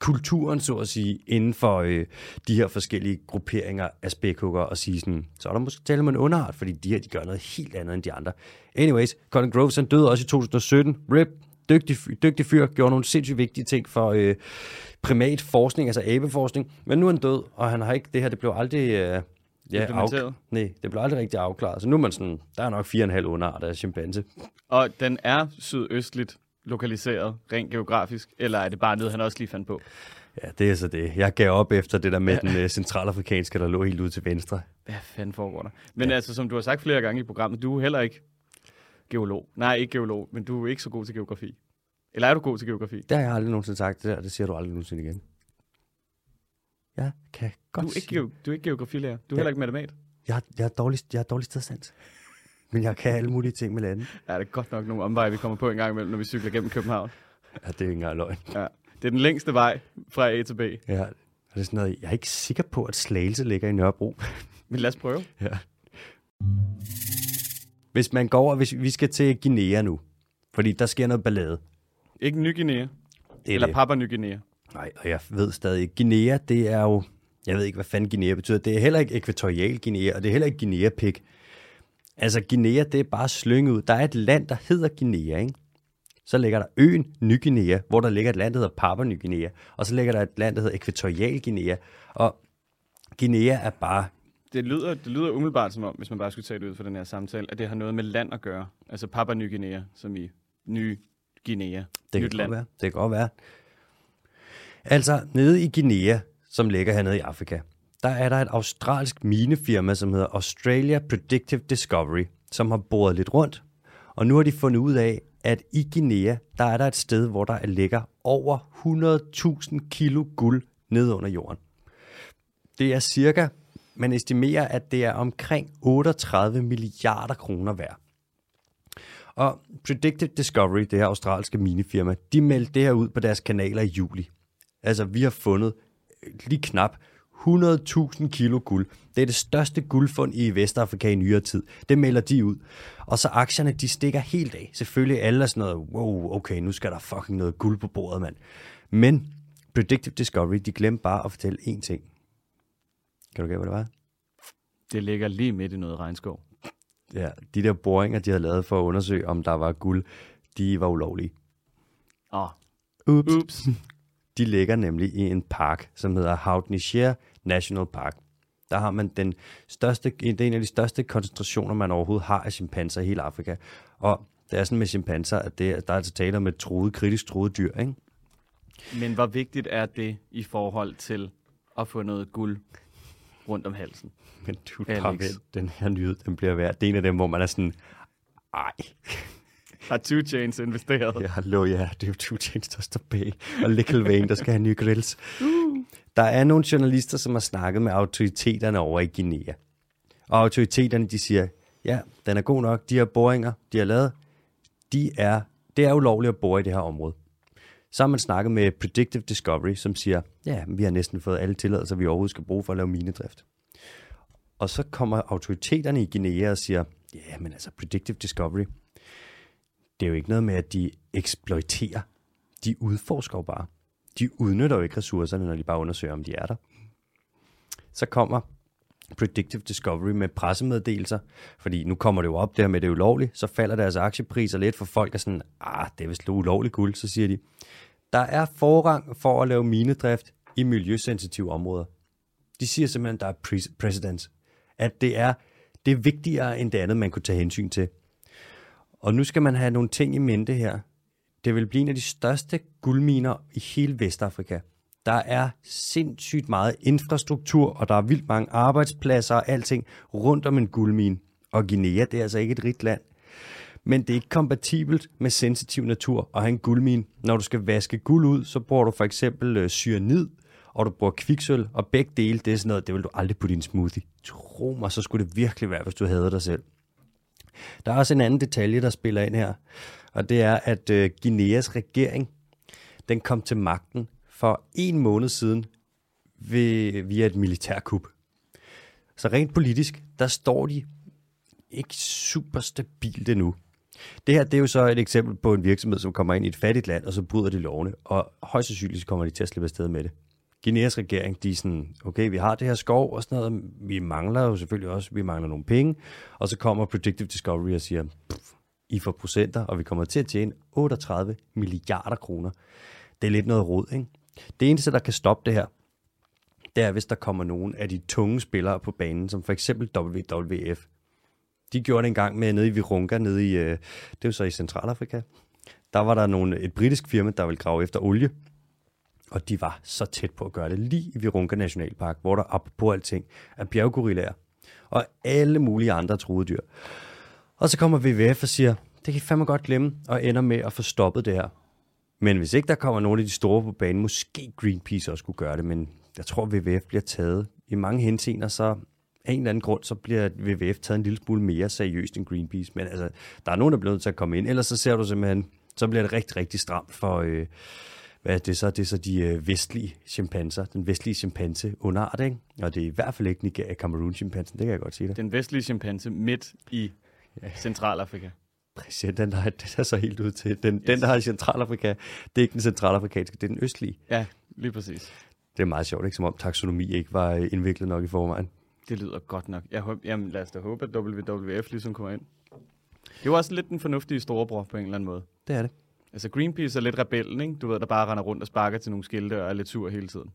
kulturen, så at sige, inden for øh, de her forskellige grupperinger af spækhugger og sige sådan, så er der måske tale om en underart, fordi de her, de gør noget helt andet end de andre. Anyways, Colin Groves, han døde også i 2017. RIP, dygtig, dygtig fyr, gjorde nogle sindssygt vigtige ting for øh, primatforskning, altså abeforskning, men nu er han død, og han har ikke, det her, det blev aldrig... Øh, Ja, af, nej, det blev aldrig rigtig afklaret. Så nu er man sådan, der er nok 4,5 underarter af chimpanse. Og den er sydøstligt lokaliseret, rent geografisk, eller er det bare noget, han også lige fandt på? Ja, det er så det. Jeg gav op efter det der med ja. den uh, centralafrikanske, der lå helt ud til venstre. Hvad fanden foregår der? Men ja. altså, som du har sagt flere gange i programmet, du er heller ikke geolog. Nej, ikke geolog, men du er ikke så god til geografi. Eller er du god til geografi? Det har jeg aldrig nogensinde sagt, det der. Det siger du aldrig nogensinde igen. Jeg kan godt du er ikke, du er ikke geografilærer. Du er ja. heller ikke matematik. Jeg, jeg, er dårlig, jeg er dårlig stedsands. Men jeg kan alle mulige ting med landet. Ja, det er godt nok nogle omveje, vi kommer på en gang imellem, når vi cykler gennem København. Ja, det er ikke engang løgn. Ja. Det er den længste vej fra A til B. Ja, det er sådan noget, jeg er ikke sikker på, at Slagelse ligger i Nørrebro. Men lad os prøve. Ja. Hvis man går over, hvis vi skal til Guinea nu, fordi der sker noget ballade. Ikke Ny Guinea. Det Eller det. Papua Ny Guinea. Nej, og jeg ved stadig ikke. Guinea, det er jo... Jeg ved ikke, hvad fanden Guinea betyder. Det er heller ikke ekvatorial Guinea, og det er heller ikke Guinea-pik. Altså, Guinea, det er bare slynget ud. Der er et land, der hedder Guinea, ikke? Så ligger der øen Ny Guinea, hvor der ligger et land, der hedder Papua Ny Guinea. Og så ligger der et land, der hedder Ekvatorial Guinea. Og Guinea er bare... Det lyder, det lyder umiddelbart som om, hvis man bare skulle tage det ud for den her samtale, at det har noget med land at gøre. Altså Papua Ny Guinea, som i Ny Guinea. Det kan godt være. Det kan godt være. Altså, nede i Guinea, som ligger hernede i Afrika, der er der et australsk minefirma, som hedder Australia Predictive Discovery, som har boret lidt rundt. Og nu har de fundet ud af, at i Guinea, der er der et sted, hvor der ligger over 100.000 kilo guld nede under jorden. Det er cirka, man estimerer, at det er omkring 38 milliarder kroner værd. Og Predictive Discovery, det her australske minefirma, de meldte det her ud på deres kanaler i juli. Altså, vi har fundet lige knap 100.000 kilo guld. Det er det største guldfund i Vestafrika i nyere tid. Det melder de ud. Og så aktierne, de stikker helt af. Selvfølgelig alle er sådan noget, wow, okay, nu skal der fucking noget guld på bordet, mand. Men Predictive Discovery, de glemte bare at fortælle én ting. Kan du gætte, hvad det var? Det ligger lige midt i noget regnskov. Ja, de der boringer, de havde lavet for at undersøge, om der var guld, de var ulovlige. Åh. Oh. Ups. Ups. De ligger nemlig i en park, som hedder Haut-Nicher National Park. Der har man den største, det er en af de største koncentrationer, man overhovedet har af chimpanser i hele Afrika. Og det er sådan med chimpanser, at det, der er altså tale om et troet, kritisk troet dyr, ikke? Men hvor vigtigt er det i forhold til at få noget guld rundt om halsen? Men du tager den her nyhed, den bliver værd. Det er en af dem, hvor man er sådan, ej. Har Two Chains investeret? Ja, hallo, ja, det er jo Two Chains, der står bag. Og Little Wayne, der skal have nye grills. Uh. Der er nogle journalister, som har snakket med autoriteterne over i Guinea. Og autoriteterne, de siger, ja, den er god nok. De her boringer, de har lavet, de er, det er ulovligt at bore i det her område. Så har man snakket med Predictive Discovery, som siger, ja, vi har næsten fået alle tilladelser, vi overhovedet skal bruge for at lave minedrift. Og så kommer autoriteterne i Guinea og siger, ja, men altså Predictive Discovery, det er jo ikke noget med, at de eksploiterer. De udforsker jo bare. De udnytter jo ikke ressourcerne, når de bare undersøger, om de er der. Så kommer Predictive Discovery med pressemeddelelser, fordi nu kommer det jo op der med, det er ulovligt, så falder deres aktiepriser lidt, for folk er sådan, ah, det er vist ulovligt guld, så siger de, der er forrang for at lave minedrift i miljøsensitive områder. De siger simpelthen, der er precedence, at det er, det er vigtigere end det andet, man kunne tage hensyn til. Og nu skal man have nogle ting i mente her. Det vil blive en af de største guldminer i hele Vestafrika. Der er sindssygt meget infrastruktur, og der er vildt mange arbejdspladser og alting rundt om en guldmine. Og Guinea, det er altså ikke et rigt land. Men det er ikke kompatibelt med sensitiv natur at have en guldmine. Når du skal vaske guld ud, så bruger du for eksempel øh, cyanid, og du bruger kviksøl, og begge dele, det er sådan noget, det vil du aldrig putte i en smoothie. Tro mig, så skulle det virkelig være, hvis du havde dig selv. Der er også en anden detalje, der spiller ind her, og det er, at øh, Guineas regering, den kom til magten for en måned siden ved, via et militærkup. Så rent politisk, der står de ikke super stabilt endnu. Det her det er jo så et eksempel på en virksomhed, som kommer ind i et fattigt land, og så bryder de lovene, og højst sandsynligt kommer de til at slippe afsted med det. Guineas regering, de er sådan, okay, vi har det her skov og sådan noget, vi mangler jo selvfølgelig også, vi mangler nogle penge, og så kommer Predictive Discovery og siger, I får procenter, og vi kommer til at tjene 38 milliarder kroner. Det er lidt noget rod, ikke? Det eneste, der kan stoppe det her, det er, hvis der kommer nogen af de tunge spillere på banen, som for eksempel WWF. De gjorde det engang med nede i Virunga, nede i, øh, det er jo så i Centralafrika. Der var der nogle, et britisk firma, der ville grave efter olie, og de var så tæt på at gøre det lige i Virunga Nationalpark, hvor der op på alting er bjerggorillaer og alle mulige andre truede dyr. Og så kommer WWF og siger, det kan I fandme godt glemme, og ender med at få stoppet det her. Men hvis ikke der kommer nogen af de store på banen, måske Greenpeace også skulle gøre det, men jeg tror, WWF bliver taget. I mange henseender, så af en eller anden grund, så bliver WWF taget en lille smule mere seriøst end Greenpeace. Men altså, der er nogen, der bliver nødt til at komme ind, ellers så ser du simpelthen, så bliver det rigtig, rigtig stramt for, øh, hvad er det så? Det er så de øh, vestlige chimpanser, den vestlige chimpanse underart, ikke? Og det er i hvert fald ikke Nigeria Cameroon chimpansen, det kan jeg godt sige dig. Den vestlige chimpanse midt i Centralafrika. Præcis, den der, den er så helt ud til. Den, yes. den, der har i Centralafrika, det er ikke den centralafrikanske, det er den østlige. Ja, lige præcis. Det er meget sjovt, ikke? Som om taksonomi ikke var øh, indviklet nok i forvejen. Det lyder godt nok. Jeg håber, jamen, lad os da håbe, at WWF ligesom kommer ind. Det er jo også lidt den fornuftige storebror på en eller anden måde. Det er det. Altså Greenpeace er lidt rebellen, ikke? Du ved, der bare render rundt og sparker til nogle skilte og er lidt sur hele tiden.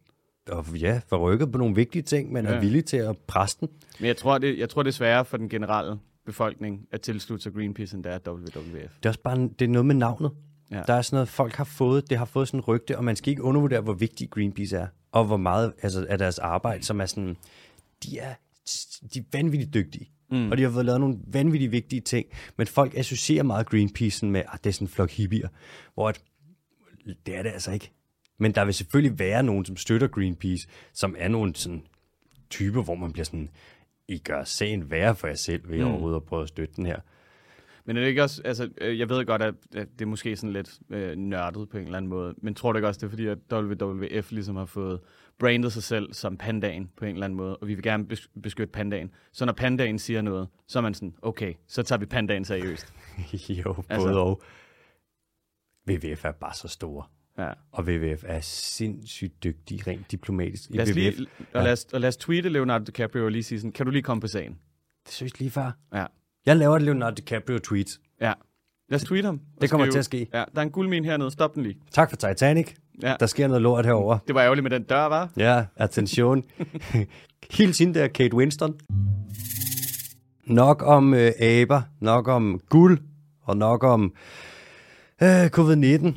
Og ja, forrykket på nogle vigtige ting, men ja. er villig til at presse den. Men jeg tror, det, jeg tror, det er sværere for den generelle befolkning at tilslutte sig Greenpeace, end det er WWF. Det er også bare det er noget med navnet. Ja. Der er sådan noget, folk har fået, det har fået sådan en rygte, og man skal ikke undervurdere, hvor vigtig Greenpeace er, og hvor meget altså, af deres arbejde, som er sådan, de er, de er vanvittigt dygtige. Mm. Og de har fået lavet nogle vanvittigt vigtige ting, men folk associerer meget Greenpeace med, at det er sådan en flok hippier, hvor at, det er det altså ikke. Men der vil selvfølgelig være nogen, som støtter Greenpeace, som er nogle sådan typer, hvor man bliver sådan, I gør sagen værre for jer selv ved mm. overhovedet at prøve at støtte den her. Men er det ikke også, altså, øh, jeg ved godt, at, det er måske sådan lidt øh, nørdet på en eller anden måde, men tror du ikke også, det er fordi, at WWF ligesom har fået brandet sig selv som pandaen på en eller anden måde, og vi vil gerne beskytte pandaen. Så når pandaen siger noget, så er man sådan, okay, så tager vi pandaen seriøst. jo, både altså. og. WWF er bare så store. Ja. Og WWF er sindssygt dygtig, rent diplomatisk. Lad os, lige, WWF, og lad, os, og lad os tweete Leonardo DiCaprio og lige sige sådan, kan du lige komme på sagen? Det synes lige far. Ja. Jeg laver et Leonardo DiCaprio tweet. Ja. Lad os tweete ham. Det kommer til at ske. Ja, der er en guldmin hernede. Stop den lige. Tak for Titanic. Ja. Der sker noget lort herover. Det var ærgerligt med den dør, var? Ja, attention. Hils hende der, Kate Winston. Nok om øh, aber, nok om guld, og nok om øh, covid-19.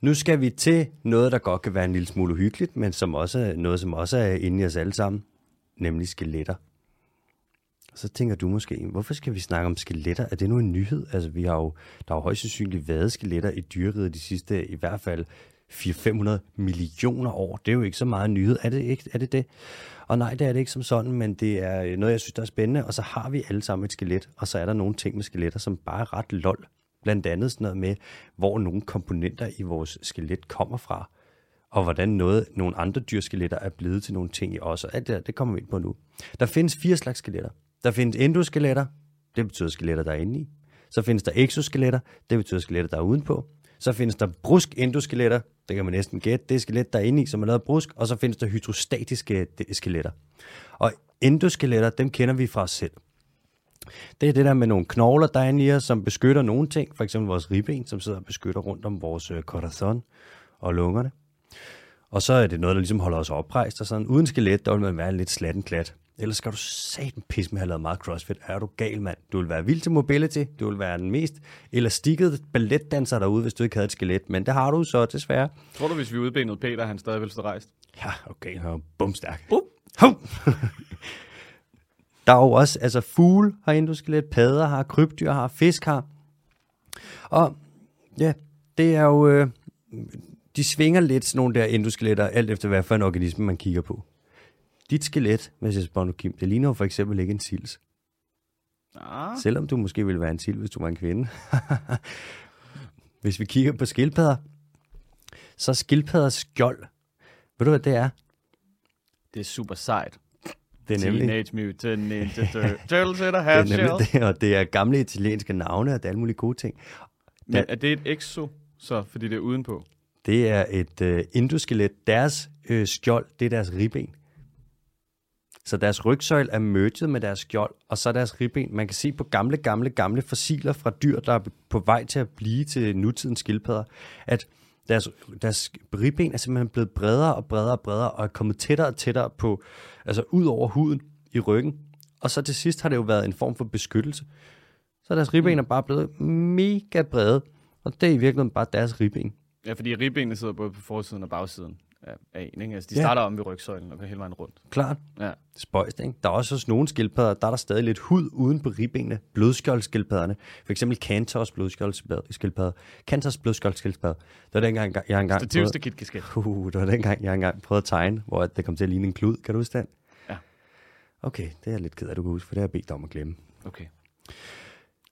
Nu skal vi til noget, der godt kan være en lille smule uhyggeligt, men som også er noget, som også er inde i os alle sammen, nemlig skeletter. Så tænker du måske, hvorfor skal vi snakke om skeletter? Er det nu en nyhed? Altså, vi har jo, der har jo højst sandsynligt været skeletter i dyreriget de sidste, i hvert fald 400-500 millioner år. Det er jo ikke så meget nyhed. Er det ikke er det, det? Og nej, det er det ikke som sådan, men det er øh, noget, jeg synes, der er spændende. Og så har vi alle sammen et skelet, og så er der nogle ting med skeletter, som bare er ret lol. Blandt andet sådan noget med, hvor nogle komponenter i vores skelet kommer fra, og hvordan noget, nogle andre dyrskeletter er blevet til nogle ting i os. Og alt det, der, det kommer vi ind på nu. Der findes fire slags skeletter. Der findes endoskeletter, det betyder skeletter, der er inde i. Så findes der exoskeletter, det betyder skeletter, der er udenpå. Så findes der brusk endoskeletter, det kan man næsten gætte, det er skelet, der er inde i, som er lavet brusk. Og så findes der hydrostatiske skeletter. Og endoskeletter, dem kender vi fra os selv. Det er det der med nogle knogler, der er inde i os, som beskytter nogle ting, for eksempel vores ribben, som sidder og beskytter rundt om vores øh, corazon og lungerne. Og så er det noget, der ligesom holder os oprejst, og sådan uden skelet, der vil man være en lidt slatten klat. Ellers skal du satan pis med at have lavet meget crossfit. Er du gal, mand? Du vil være vild til mobility. Du vil være den mest elastikkede balletdanser derude, hvis du ikke havde et skelet. Men det har du så desværre. Tror du, hvis vi udbenede Peter, han stadig ville stå rejst? Ja, okay. Han er bumstærk. Bum. Der er jo også, altså fugle har endoskelet, padder har, krybdyr har, fisk har. Og ja, det er jo, øh, de svinger lidt sådan nogle der endoskeletter, alt efter hvad for en organisme man kigger på. Dit skelet, hvis jeg spørger nu, Kim, det ligner jo for eksempel ikke en sils. Ah, Selvom du måske ville være en sil, hvis du var en kvinde. hvis vi kigger på skildpadder, så er skildpadders skjold. Ved du, hvad det er? det er super sejt. Det er nemlig, Teenage Mutant Ninja Tur- Turtles in a det half er, shell. nemlig det, og det er gamle italienske navne, og det er alle mulige gode ting. Men er det et exo, så, fordi det er udenpå? Det er et øh, endoskelet. Deres øh, skjold, det er deres ribben. Så deres rygsøjle er merged med deres skjold, og så deres ribben. Man kan se på gamle, gamle, gamle fossiler fra dyr, der er på vej til at blive til nutidens skildpadder, at deres, deres ribben er simpelthen blevet bredere og bredere og bredere, og er kommet tættere og tættere på, altså ud over huden i ryggen. Og så til sidst har det jo været en form for beskyttelse. Så deres ribben er bare blevet mega brede, og det er i virkeligheden bare deres ribben. Ja, fordi ribbenene sidder både på forsiden og bagsiden af, en. Ikke? Altså, de Ja. starter om ved rygsøjlen og går hele vejen rundt. Klart. Ja. spøjst, ikke? Der er også hos nogle skildpadder, der er der stadig lidt hud uden på ribbenene. Blodskjoldskildpadderne. For eksempel Cantors blodskjoldskildpadder. Cantors blodskjoldskildpadder. Det var dengang, jeg engang Stativ, stakit, kasket. Uh, det var dengang, jeg engang prøvede at tegne, hvor det kom til at ligne en klud. Kan du huske den? Ja. Okay, det er jeg lidt ked af, du kan huske, for det har jeg bedt dig om at glemme. Okay.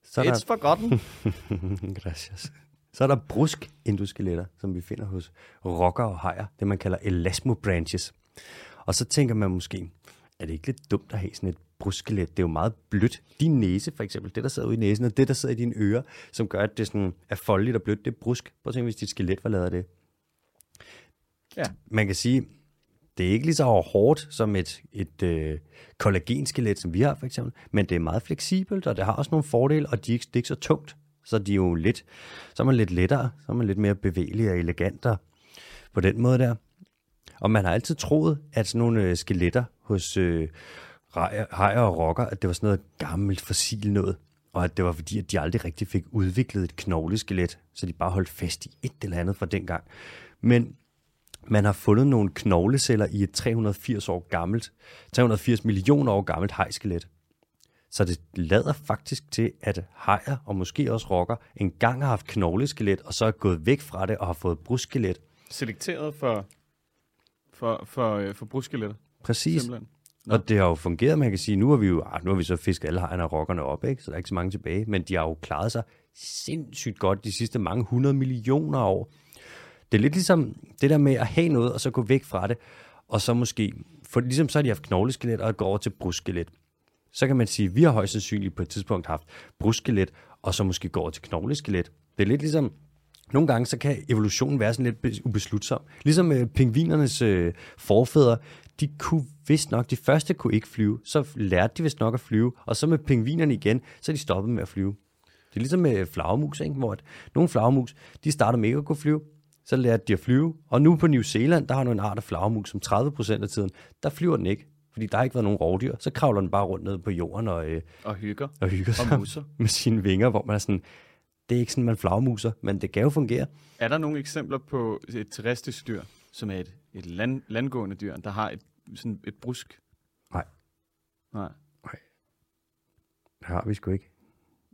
Så er der, It's forgotten. Gracias. Så er der brusk endoskeletter, som vi finder hos rocker og hajer, det man kalder elasmobranches. Og så tænker man måske, er det ikke lidt dumt at have sådan et bruskskelet? Det er jo meget blødt. Din næse for eksempel, det der sidder ude i næsen, og det der sidder i dine ører, som gør, at det sådan er foldeligt og blødt, det er brusk. Prøv at tænke, hvis dit skelet var lavet af det. Ja. Man kan sige, det er ikke lige så hårdt som et, et øh, kollagenskelet, som vi har for eksempel, men det er meget fleksibelt, og det har også nogle fordele, og de det er ikke så tungt. Så de jo lidt, så er man lidt lettere, så er man lidt mere bevægelig og elegant på den måde der. Og man har altid troet, at sådan nogle øh, skeletter hos øh, rejer, hajer og rocker, at det var sådan noget gammelt fossil noget. Og at det var fordi, at de aldrig rigtig fik udviklet et knogleskelet, så de bare holdt fast i et eller andet fra dengang. Men man har fundet nogle knogleceller i et 380 år gammelt, 380 millioner år gammelt hejskelet. Så det lader faktisk til, at hajer og måske også rocker engang har haft knogleskelet, og så er gået væk fra det og har fået bruskskelet. Selekteret for, for, for, øh, for bruskeletter, Præcis. simpelthen. Og det har jo fungeret, man kan sige, nu har vi jo, ah, nu har vi så fisket alle hejerne og rockerne op, ikke? så der er ikke så mange tilbage, men de har jo klaret sig sindssygt godt de sidste mange hundrede millioner år. Det er lidt ligesom det der med at have noget, og så gå væk fra det, og så måske, for ligesom så har de haft knogleskelet, og gå over til brusskelet. Så kan man sige, at vi har højst sandsynligt på et tidspunkt haft bruskelet, og så måske gå over til knogleskelet. Det er lidt ligesom, nogle gange så kan evolutionen være sådan lidt ubeslutsom. Ligesom øh, pingvinernes øh, forfædre, de kunne vist nok, de første kunne ikke flyve, så lærte de vist nok at flyve, og så med pingvinerne igen, så er de stoppet med at flyve. Det er ligesom med flagermus, ikke? hvor at nogle flagermus, de starter med ikke at kunne flyve, så lærte de at flyve, og nu på New Zealand, der har du en art af flagermus, som 30% af tiden, der flyver den ikke, fordi der har ikke været nogen rovdyr, så kravler den bare rundt ned på jorden og, øh, Og hygger. og hygger sig Og musser. med sine vinger, hvor man er sådan, det er ikke sådan, man flagmuser, men det kan jo fungere. Er der nogle eksempler på et terrestrisk dyr, som er et, et land, landgående dyr, der har et, sådan et brusk? Nej. Nej. Det har vi sgu ikke.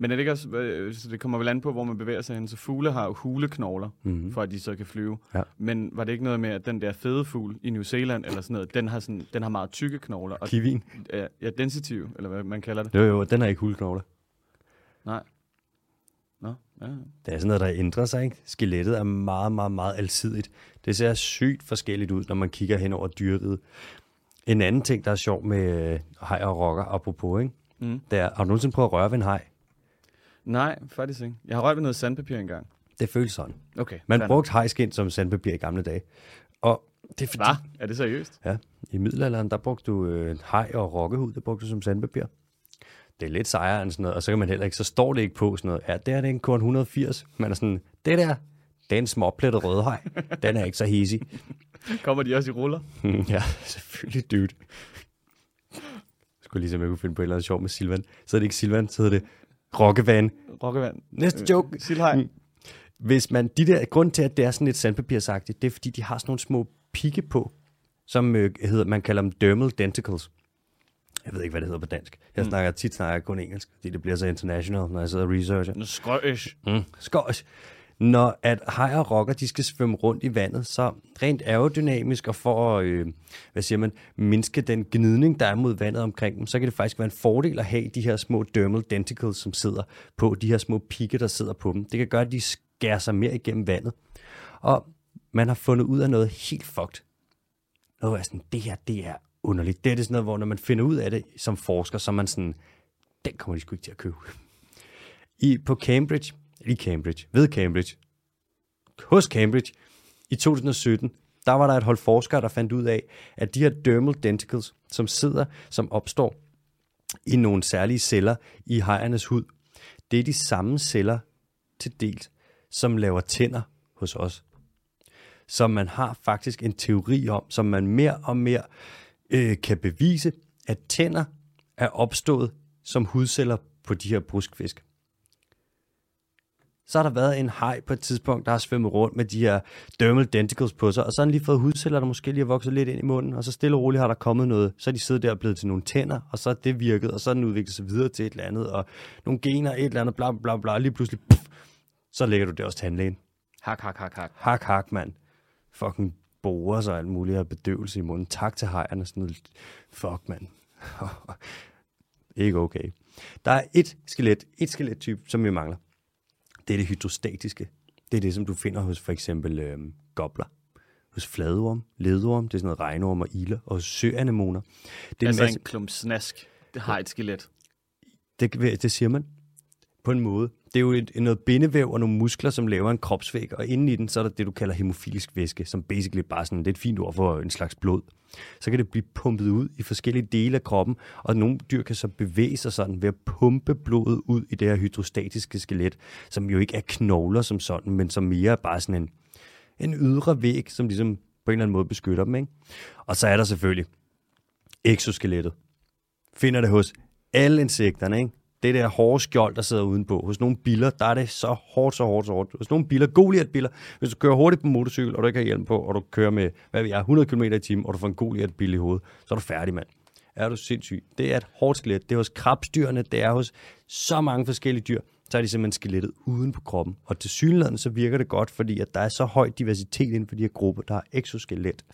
Men er det ikke også, øh, så det kommer vel an på, hvor man bevæger sig hen. Så fugle har jo huleknogler, Mhm. mm-hmm. for at de så kan flyve. Ja. Men var det ikke noget med, at den der fede fugl i New Zealand, eller sådan noget, den har, sådan, den har meget tykke knogler, og Kivin. ja, ja, densitive, eller hvad man kalder det. Jo, jo, den har ikke hulknogler. Nej. Nå, ja. Det er sådan noget, der ændrer sig, ikke? Skelettet er meget, meget, meget alsidigt. Det ser sygt forskelligt ud, når man kigger hen over dyreriget. En anden ting, der er sjov med øh, haj og rocker, apropos, ikke? Mm. Det er, har du nogensinde prøvet at røre ved en haj? Nej, faktisk ikke. Jeg har rørt ved noget sandpapir engang. Det føles sådan. Okay. Man brugte hajskind som sandpapir i gamle dage. Og det er fordi? Er det seriøst? Ja, i middelalderen, der brugte du øh, og rokkehud, det brugte du som sandpapir. Det er lidt sejere end sådan noget, og så kan man heller ikke, så står det ikke på sådan noget, ja, det er det en korn 180, man er sådan, det der, det er en småplettet den er ikke så hissig. Kommer de også i ruller? ja, selvfølgelig, dude. Jeg skulle ligesom, jeg kunne finde på et eller andet sjov med Silvan. Så er det ikke Silvan, så hedder det Rokkevan. Rokkevand. Næste joke. Silhej. Mm. Hvis man, de der, grund til, at det er sådan lidt sandpapirsagtigt, det er, fordi de har sådan nogle små pigge på, som øh, hedder, man kalder dem dermal denticles. Jeg ved ikke, hvad det hedder på dansk. Jeg Mm. snakker tit snakker kun engelsk, fordi det bliver så international, når jeg sidder og researcher. Skrøs. Mm. Skås når at hajer og rokker, de skal svømme rundt i vandet, så rent aerodynamisk og for at, øh, hvad siger man, mindske den gnidning, der er mod vandet omkring dem, så kan det faktisk være en fordel at have de her små dermal denticles, som sidder på, de her små pigge, der sidder på dem. Det kan gøre, at de skærer sig mere igennem vandet. Og man har fundet ud af noget helt fucked. Noget er sådan, det her, det er underligt. Det er det sådan noget, hvor når man finder ud af det som forsker, så er man sådan, den kommer de sgu ikke til at købe. I, på Cambridge, i Cambridge, ved Cambridge, hos Cambridge, i 2017, der var der et hold forskere, der fandt ud af, at de her dermal denticles, som sidder, som opstår i nogle særlige celler i hejernes hud, det er de samme celler til dels, som laver tænder hos os. Så man har faktisk en teori om, som man mere og mere øh, kan bevise, at tænder er opstået som hudceller på de her bruskfisk. Så har der været en haj på et tidspunkt, der har svømmet rundt med de her dermal denticles på sig, og så har den lige fået hudceller, der måske lige har vokset lidt ind i munden, og så stille og roligt har der kommet noget. Så er de siddet der og blevet til nogle tænder, og så er det virket, og så er den udviklet sig videre til et eller andet, og nogle gener, et eller andet, bla bla bla, og lige pludselig, puff, så lægger du det også tandlægen. Hak, hak, hak, hak. Hak, hak, mand. Fucking borer sig alt muligt af bedøvelse i munden. Tak til hejerne. Sådan noget. Fuck, mand. Ikke okay. Der er et skelet, et skelettype, som vi mangler. Det er det hydrostatiske. Det er det, som du finder hos for eksempel øh, gobler, hos fladorm, ledorm, det er sådan noget regnorm og ilder, og søanemoner. Det er altså en, masse... en klump snask. Det har et skelet. Det, det siger man på en måde. Det er jo et, noget bindevæv og nogle muskler, som laver en kropsvæg, og inden i den, så er der det, du kalder hemofilisk væske, som basically bare sådan, det er et fint ord for en slags blod. Så kan det blive pumpet ud i forskellige dele af kroppen, og nogle dyr kan så bevæge sig sådan ved at pumpe blodet ud i det her hydrostatiske skelet, som jo ikke er knogler som sådan, men som mere er bare sådan en, en ydre væg, som ligesom på en eller anden måde beskytter dem. Ikke? Og så er der selvfølgelig exoskelettet. Finder det hos alle insekterne, ikke? Det der hårde skjold, der sidder udenpå. Hos nogle biler, der er det så hårdt, så hårdt, så hårdt. Hos nogle biler, Goliath-biler, hvis du kører hurtigt på motorcykel, og du ikke har hjelm på, og du kører med, hvad vi er, 100 km i timen, og du får en Goliath-bil i hovedet, så er du færdig, mand. Er du sindssyg? Det er et hårdt skelet. Det er hos krabstyrene, det er hos så mange forskellige dyr. Så er de simpelthen skelettet uden på kroppen. Og til synligheden, så virker det godt, fordi at der er så høj diversitet inden for de her grupper, der har exoskelet.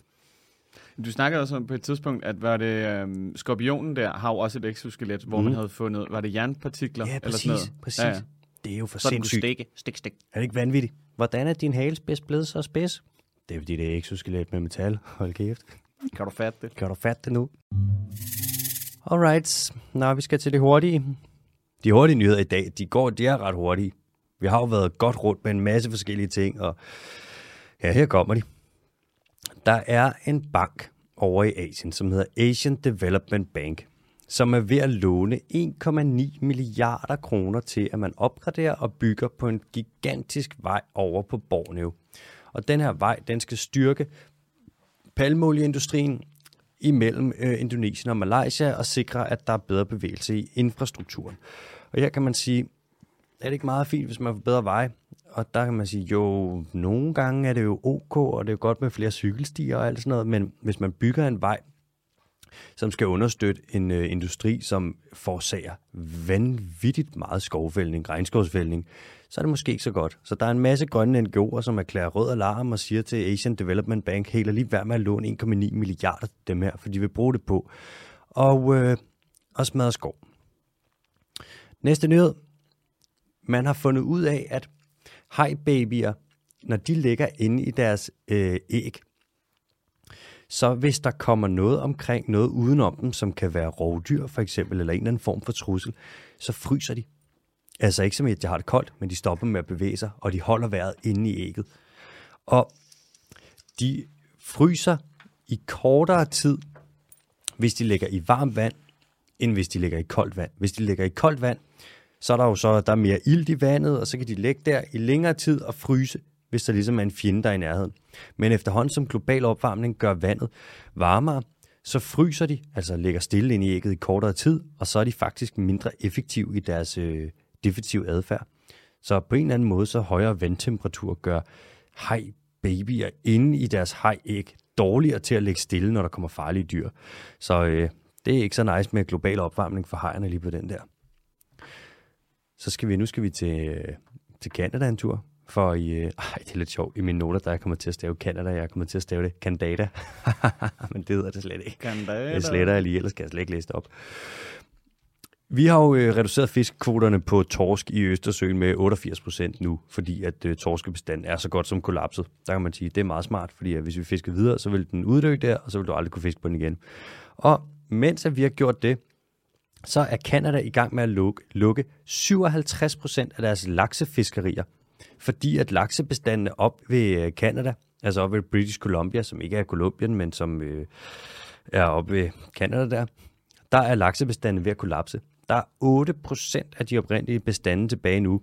Du snakkede også om på et tidspunkt, at var det øhm, skorpionen der har jo også et exoskelet, hvor mm. man havde fundet, var det jernpartikler? Ja, præcis. Eller sådan noget? præcis. Ja, ja. Det er jo for så sindssygt. Så stikke, stik, stik. Er det ikke vanvittigt? Hvordan er din halespids blevet så spids? Det er fordi, det er exoskelet med metal. Hold kæft. Kan du fatte det? Kan du fatte det nu? Alright, nå, vi skal til det hurtige. De hurtige nyheder i dag, de går, de er ret hurtige. Vi har jo været godt rundt med en masse forskellige ting, og ja, her kommer de. Der er en bank, over i Asien, som hedder Asian Development Bank, som er ved at låne 1,9 milliarder kroner til, at man opgraderer og bygger på en gigantisk vej over på Borneo. Og den her vej, den skal styrke palmolieindustrien imellem øh, Indonesien og Malaysia og sikre, at der er bedre bevægelse i infrastrukturen. Og her kan man sige, er det ikke meget fint, hvis man får bedre veje? Og der kan man sige, jo, nogle gange er det jo ok, og det er jo godt med flere cykelstier og alt sådan noget, men hvis man bygger en vej, som skal understøtte en øh, industri, som forårsager vanvittigt meget skovfældning, regnskovsfældning, så er det måske ikke så godt. Så der er en masse grønne NGO'er, som erklærer rød alarm og siger til Asian Development Bank, helt lige værd med at låne 1,9 milliarder dem her, for de vil bruge det på og, øh, og smadre skov. Næste nyhed. Man har fundet ud af, at hajbabyer, når de ligger inde i deres øh, æg, så hvis der kommer noget omkring, noget udenom dem, som kan være rovdyr for eksempel, eller en eller anden form for trussel, så fryser de. Altså ikke som at de har det koldt, men de stopper med at bevæge sig, og de holder vejret inde i ægget. Og de fryser i kortere tid, hvis de ligger i varmt vand, end hvis de ligger i koldt vand. Hvis de ligger i koldt vand, så er der jo så der er mere ilt i vandet, og så kan de ligge der i længere tid og fryse, hvis der ligesom er en fjende, der er i nærheden. Men efterhånden som global opvarmning gør vandet varmere, så fryser de, altså ligger stille ind i ægget i kortere tid, og så er de faktisk mindre effektive i deres øh, defensive adfærd. Så på en eller anden måde, så højere vandtemperatur gør hej babyer inde i deres hej-æg dårligere til at ligge stille, når der kommer farlige dyr. Så øh, det er ikke så nice med global opvarmning for hejerne lige på den der. Så skal vi, nu skal vi til, til Canada en tur. For i, øh, ej, det er lidt sjovt, i mine noter, der er jeg kommer til at stave Canada, jeg er kommet til at stave det Canada. Men det hedder det slet ikke. Canada. Det sletter jeg lige, ellers kan jeg slet ikke læse det op. Vi har jo øh, reduceret fiskkvoterne på torsk i Østersøen med 88 procent nu, fordi at øh, torskebestanden er så godt som kollapset. Der kan man sige, det er meget smart, fordi at hvis vi fisker videre, så vil den uddø der, og så vil du aldrig kunne fiske på den igen. Og mens at vi har gjort det, så er Kanada i gang med at lukke, lukke 57 procent af deres laksefiskerier, fordi at laksebestanden op ved øh, Kanada, altså op ved British Columbia, som ikke er Columbien, men som øh, er op ved Kanada der, der er laksebestanden ved at kollapse. Der er 8 procent af de oprindelige bestande tilbage nu.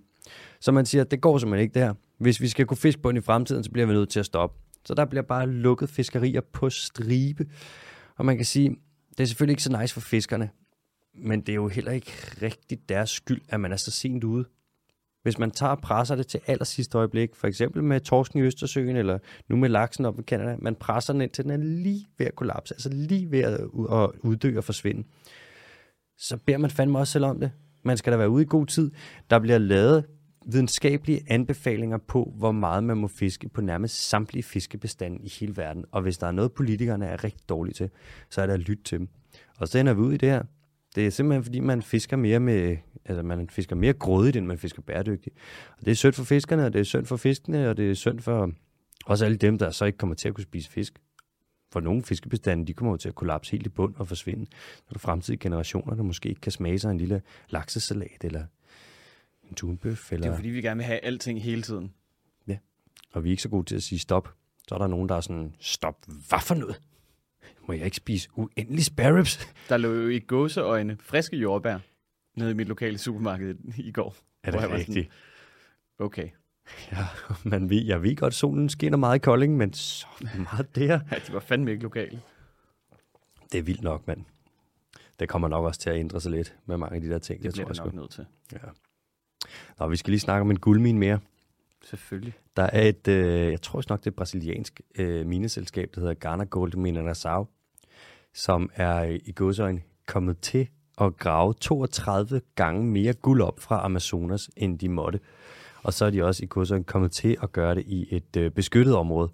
Så man siger, at det går simpelthen ikke det her. Hvis vi skal kunne fiske på den i fremtiden, så bliver vi nødt til at stoppe. Så der bliver bare lukket fiskerier på stribe. Og man kan sige, det er selvfølgelig ikke så nice for fiskerne, men det er jo heller ikke rigtigt deres skyld, at man er så sent ude. Hvis man tager og presser det til allersidste øjeblik, for eksempel med torsken i Østersøen, eller nu med laksen op i Canada, man presser den ind til den er lige ved at kollapse, altså lige ved at uddø og forsvinde, så beder man fandme også selv om det. Man skal da være ude i god tid. Der bliver lavet videnskabelige anbefalinger på, hvor meget man må fiske på nærmest samtlige fiskebestande i hele verden. Og hvis der er noget, politikerne er rigtig dårlige til, så er det at lytte til dem. Og så ender vi ud i det her. Det er simpelthen, fordi man fisker mere med, altså man fisker mere grådigt, end man fisker bæredygtigt. Og det er synd for fiskerne, og det er synd for fiskene, og det er synd for også alle dem, der så ikke kommer til at kunne spise fisk. For nogle fiskebestande, de kommer jo til at kollapse helt i bund og forsvinde. Så er der fremtidige generationer, der måske ikke kan smage sig en lille laksesalat, eller en tunbøf. Eller... Det er fordi, vi gerne vil have alting hele tiden. Ja, og vi er ikke så gode til at sige stop. Så er der nogen, der er sådan, stop, hvad for noget? Må jeg ikke spise uendelig sparrows? Der lå jo i gåseøjne friske jordbær nede i mit lokale supermarked i går. Er det rigtigt? Sådan, okay. Ja, man ved, jeg ved godt, solen skinner meget i Kolding, men så meget der. Ja, de var fandme ikke lokale. Det er vildt nok, mand. Det kommer nok også til at ændre sig lidt med mange af de der ting. Det det nok nødt til. Ja. Nå, vi skal lige snakke om en guldmine mere. Selvfølgelig. Der er et, øh, jeg tror nok det er brasiliansk øh, mineselskab, der hedder Ghana Gold Mineração, som er i godsøjne kommet til at grave 32 gange mere guld op fra Amazonas, end de måtte. Og så er de også i godsøjne kommet til at gøre det i et øh, beskyttet område.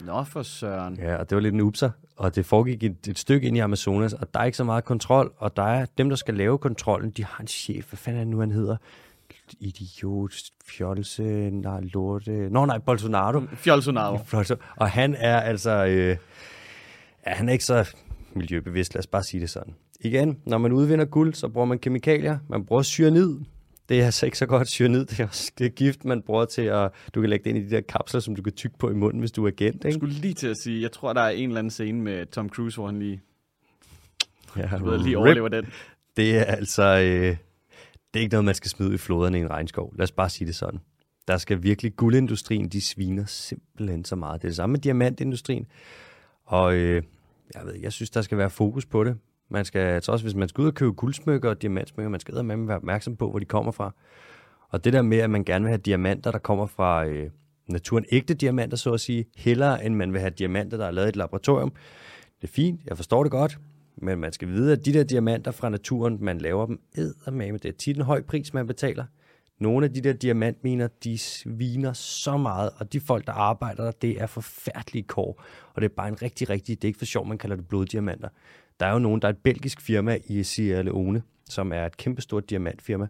Nå for søren. Ja, og det var lidt en upser, og det foregik et, et stykke ind i Amazonas, og der er ikke så meget kontrol, og der er dem, der skal lave kontrollen, de har en chef, hvad fanden er det nu, han hedder? Idiot, fjolse, nej, lorte. Nå nej, Bolsonaro. Fjolsonaro. Og han er altså, øh, ja, han er ikke så miljøbevidst, lad os bare sige det sådan. Igen, når man udvinder guld, så bruger man kemikalier. Man bruger cyanid. Det er altså ikke så godt cyanid. Det er, også, det er gift, man bruger til at... Du kan lægge det ind i de der kapsler, som du kan tygge på i munden, hvis du er agent. Ikke? Jeg skulle lige til at sige, jeg tror, der er en eller anden scene med Tom Cruise, hvor han lige, ja, du ved, lige overlever den. Det er altså... Øh, det er ikke noget, man skal smide i floderne i en regnskov. Lad os bare sige det sådan. Der skal virkelig, guldindustrien, de sviner simpelthen så meget. Det er det samme med diamantindustrien. Og øh, jeg ved, jeg synes, der skal være fokus på det. Man skal, så også hvis man skal ud og købe guldsmykker og diamantsmykker, man skal med være opmærksom på, hvor de kommer fra. Og det der med, at man gerne vil have diamanter, der kommer fra øh, naturen, ægte diamanter, så at sige, hellere end man vil have diamanter, der er lavet i et laboratorium. Det er fint, jeg forstår det godt, men man skal vide, at de der diamanter fra naturen, man laver dem med, det er tit en høj pris, man betaler. Nogle af de der diamantminer, de sviner så meget, og de folk, der arbejder der, det er forfærdelige kår. Og det er bare en rigtig, rigtig, det er ikke for sjov, man kalder det bloddiamanter. Der er jo nogen, der er et belgisk firma i Sierra Leone, som er et kæmpestort diamantfirma.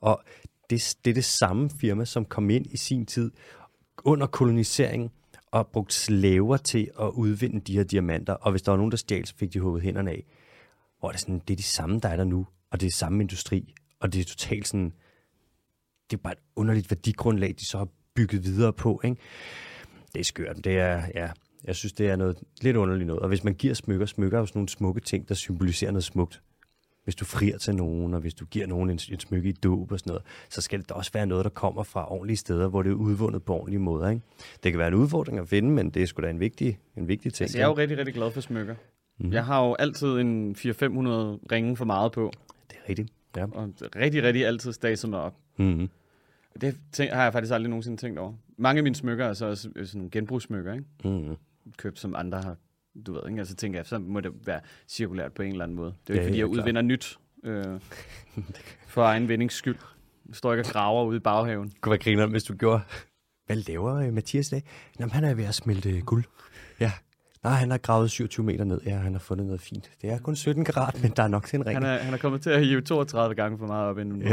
Og det, det er det samme firma, som kom ind i sin tid under koloniseringen og brugt slaver til at udvinde de her diamanter, og hvis der var nogen, der stjal, så fik de hugget hænderne af. Hvor det er sådan, det er de samme, der er der nu, og det er samme industri, og det er totalt sådan, det er bare et underligt værdigrundlag, de så har bygget videre på, ikke? Det er skørt. Det er, ja, jeg synes, det er noget lidt underligt noget. Og hvis man giver smykker, smykker er jo sådan nogle smukke ting, der symboliserer noget smukt hvis du frier til nogen, og hvis du giver nogen en, en smykke i dåb og sådan noget, så skal det da også være noget, der kommer fra ordentlige steder, hvor det er udvundet på ordentlige måder. Ikke? Det kan være en udfordring at finde, men det er sgu da en vigtig, en vigtig ting. Altså, jeg er jo rigtig, rigtig glad for smykker. Mm. Jeg har jo altid en 400-500 ringe for meget på. Det er rigtigt, ja. Og rigtig, rigtig altid staset mig op. Mm-hmm. Det tænk, har jeg faktisk aldrig nogensinde tænkt over. Mange af mine smykker er så også sådan nogle genbrugssmykker, ikke? Mm-hmm. Købt som andre har du ved, ikke? Altså tænker jeg, så må det være cirkulært på en eller anden måde. Det er jo ikke, ja, fordi jeg udvinder nyt øh, for egen vindings skyld. Står ikke og graver ude i baghaven. kunne være grineren, hvis du gjorde. Hvad laver øh, Mathias dag? Jamen, han er ved at smelte øh, guld. Ja. Nej, han har gravet 27 meter ned. Ja, han har fundet noget fint. Det er kun 17 karat, men der er nok til en ring. Han er, han er kommet til at hive 32 gange for meget op inden. Ja.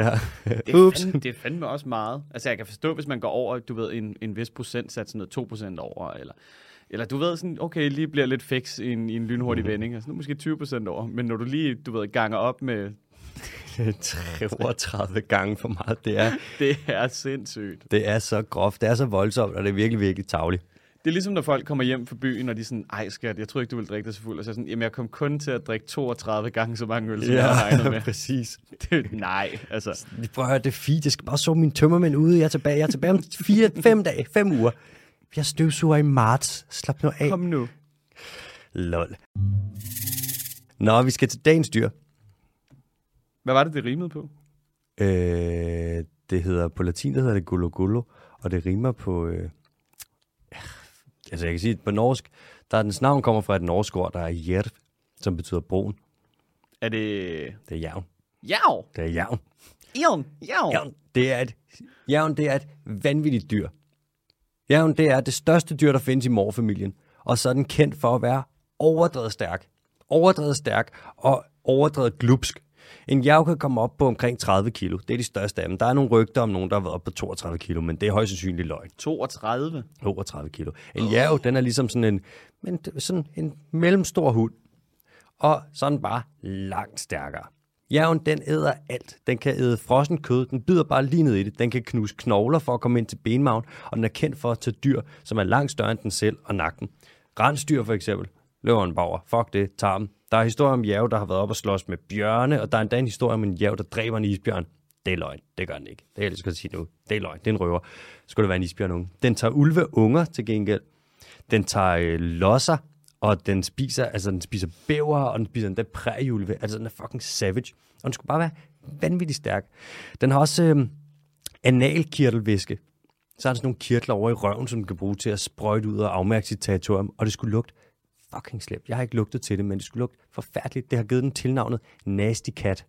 Det er, fandme, det er fandme også meget. Altså, jeg kan forstå, hvis man går over, du ved, en, en vis procentsats, noget 2% over, eller, eller du ved sådan, okay, lige bliver lidt fix i en, i en lynhurtig mm. vending, altså nu måske 20% over, men når du lige, du ved, ganger op med, 32 gange for meget. Det er, det er sindssygt. det er så groft, det er så voldsomt, og det er virkelig, virkelig tavligt. Det er ligesom, når folk kommer hjem fra byen, og de er sådan, ej skat, jeg tror ikke, du vil drikke dig så fuld. Og så er jeg sådan, jamen jeg kom kun til at drikke 32 gange så mange øl, som ja. jeg havde regnet med. præcis. Det, nej, altså. Vi prøver at høre, det er fint. Jeg skal bare så min tømmermænd ude. Jeg er tilbage. Jeg er tilbage om fire, fem dage, fem uger. Jeg støvsuger i marts. Slap nu af. Kom nu. Lol. Nå, vi skal til dagens dyr. Hvad var det, det rimede på? Øh, det hedder, på latin der hedder det gullo gullo, og det rimer på, øh, altså jeg kan sige, at på norsk, der er dens navn kommer fra et norsk ord, der er jerv, som betyder brun. Er det... Det er jern. Jav! Det er jern. Ion! Jav! Jern, det er et, jern, det er et vanvittigt dyr. Jern, det er det største dyr, der findes i morfamilien, og så er den kendt for at være overdrevet stærk. Overdrevet stærk og overdrevet glupsk. En jerv kan komme op på omkring 30 kilo. Det er de største af dem. Der er nogle rygter om nogen, der har været op på 32 kilo, men det er højst sandsynligt løgn. 32. Over 30 kilo. En jerv, den er ligesom sådan en, men sådan en mellemstor hund. Og sådan bare langt stærkere. Jævn, den æder alt. Den kan æde frossen kød. Den bider bare lige ned i det. Den kan knuse knogler for at komme ind til benmagen. Og den er kendt for at tage dyr, som er langt større end den selv og nakken. Rensdyr for eksempel. Løveren bager. Fuck det. Tager dem. Der er historier om jæv, der har været op og slås med bjørne. Og der er endda en historie om en jæv, der dræber en isbjørn. Det er løgn. Det gør den ikke. Det er jeg skal sige nu. Det er løgn. Det er en røver. Skulle det være en isbjørn unge. Den tager ulve unger til gengæld. Den tager øh, losser, og den spiser, altså den spiser bæver, og den spiser endda prærieulve. Altså den er fucking savage. Og den skulle bare være vanvittigt stærk. Den har også øh, analkirtelvæske. Så har den sådan nogle kirtler over i røven, som den kan bruge til at sprøjte ud og afmærke sit territorium. Og det skulle lugte fucking slemt. Jeg har ikke lugtet til det, men det skulle lugte forfærdeligt. Det har givet den tilnavnet Nasty Cat.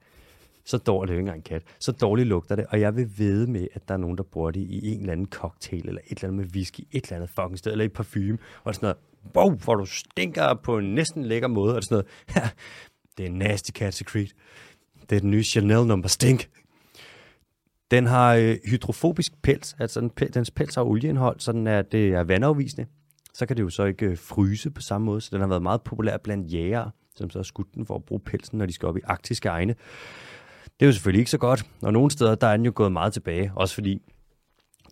Så dårligt, det er ikke engang en kat. Så dårligt lugter det, og jeg vil ved med, at der er nogen, der bruger det i en eller anden cocktail, eller et eller andet med whisky, et eller andet fucking sted, eller i parfume, og sådan noget, wow, hvor du stinker på en næsten lækker måde, og det er sådan noget, det er Nasty Cat Secret. Det er den nye Chanel nummer stink. Den har øh, hydrofobisk pels, altså den, dens pels har olieindhold, så den er, det er vandafvisende. Så kan det jo så ikke øh, fryse på samme måde, så den har været meget populær blandt jægere, som så har skudt den for at bruge pelsen, når de skal op i arktiske egne. Det er jo selvfølgelig ikke så godt, og nogle steder der er den jo gået meget tilbage, også fordi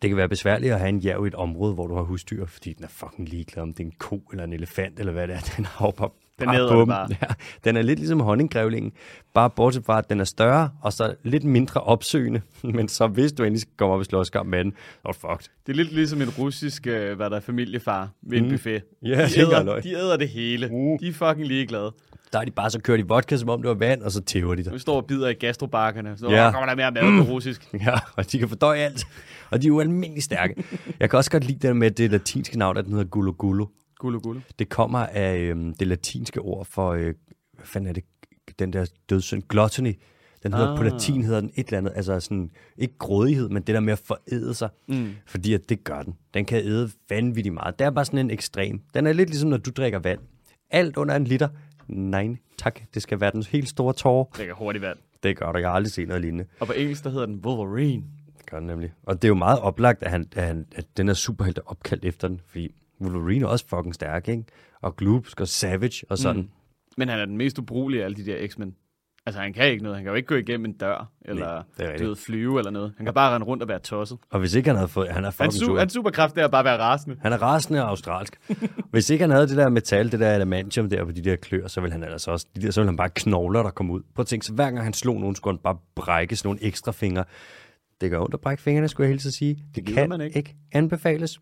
det kan være besværligt at have en jæv i et område, hvor du har husdyr, fordi den er fucking ligeglad, om det er en ko eller en elefant, eller hvad det er. Den har bare, den på det bare. Ja, den er lidt ligesom honninggrævlingen, bare bortset fra, at den er større, og så lidt mindre opsøgende. Men så hvis du endelig skal komme op i slåskamp med den, så du fucked. Det er lidt ligesom en russisk, øh, hvad der er, familiefar ved en Mm. buffet. Ja, de, er æder, de æder det hele. Uh. De er fucking ligeglade. Der er de bare så kørt i vodka, som om det var vand, og så tæver de dig. Nu står og bider i gastrobakkerne. Så Ja. kommer der mere mad på russisk. Ja, og de kan fordøje alt. Og de er ualmindeligt stærke. Jeg kan også godt lide det med det latinske navn, at den hedder Gullo Gullo. Gullo gullo. Det kommer af øhm, det latinske ord for, øh, hvad fanden er det, den der dødssynd, gluttony. Den hedder, ah. på latin hedder den et eller andet, altså sådan, ikke grådighed, men det der med at foræde sig, Mm. fordi at det gør den. Den kan æde vanvittigt meget. Det er bare sådan en ekstrem. Den er lidt ligesom, når du drikker vand. Alt under en liter, nej tak, det skal være den helt store tårer. Drikker hurtigt vand. Det gør du, jeg har aldrig set noget lignende. Og på engelsk, der hedder den Wolverine. Det gør den nemlig. Og det er jo meget oplagt, at, han, at, han, at den er superhelt er opkaldt efter den, fordi Wolverine er også fucking stærk, ikke? Og glupsk og savage og sådan. Mm. Men han er den mest ubrugelige af alle de der X-Men. Altså, han kan ikke noget. Han kan jo ikke gå igennem en dør, eller Nej, det ved, flyve eller noget. Han kan bare rende rundt og være tosset. Og hvis ikke han havde fået... Han er fucking Hans, su- super. hans superkraft det er bare at være rasende. Han er rasende og australsk. Hvis ikke han havde det der metal, det der adamantium der på de der klør, så ville han altså også, de der, så ville han bare knogler, der kom ud. Prøv at tænke, så hver gang han slog nogen, skulle han bare brække sådan nogle ekstra fingre. Det gør ondt at brække fingrene, skulle jeg helt at sige. Det gider kan man ikke. ikke anbefales.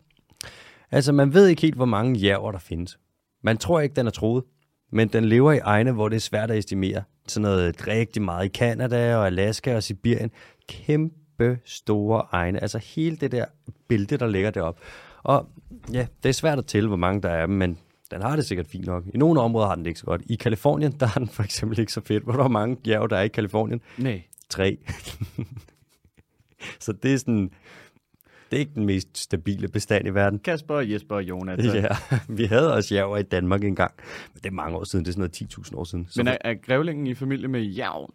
Altså, man ved ikke helt, hvor mange jæver der findes. Man tror ikke, den er troet. Men den lever i egne, hvor det er svært at estimere. Sådan noget rigtig meget i Kanada og Alaska og Sibirien. Kæmpe store egne. Altså hele det der bælte, der ligger derop. Og ja, det er svært at tælle, hvor mange der er, men den har det sikkert fint nok. I nogle områder har den det ikke så godt. I Kalifornien, der har den for eksempel ikke så fedt. Hvor der mange bjerge, der er i Kalifornien? Nej. Tre. Så det er sådan, det er ikke den mest stabile bestand i verden. Kasper, Jesper og Jonas. Ja, vi havde også jæver i Danmark engang. Men det er mange år siden, det er sådan noget 10.000 år siden. Så Men er, er grævlingen i familie med jævn?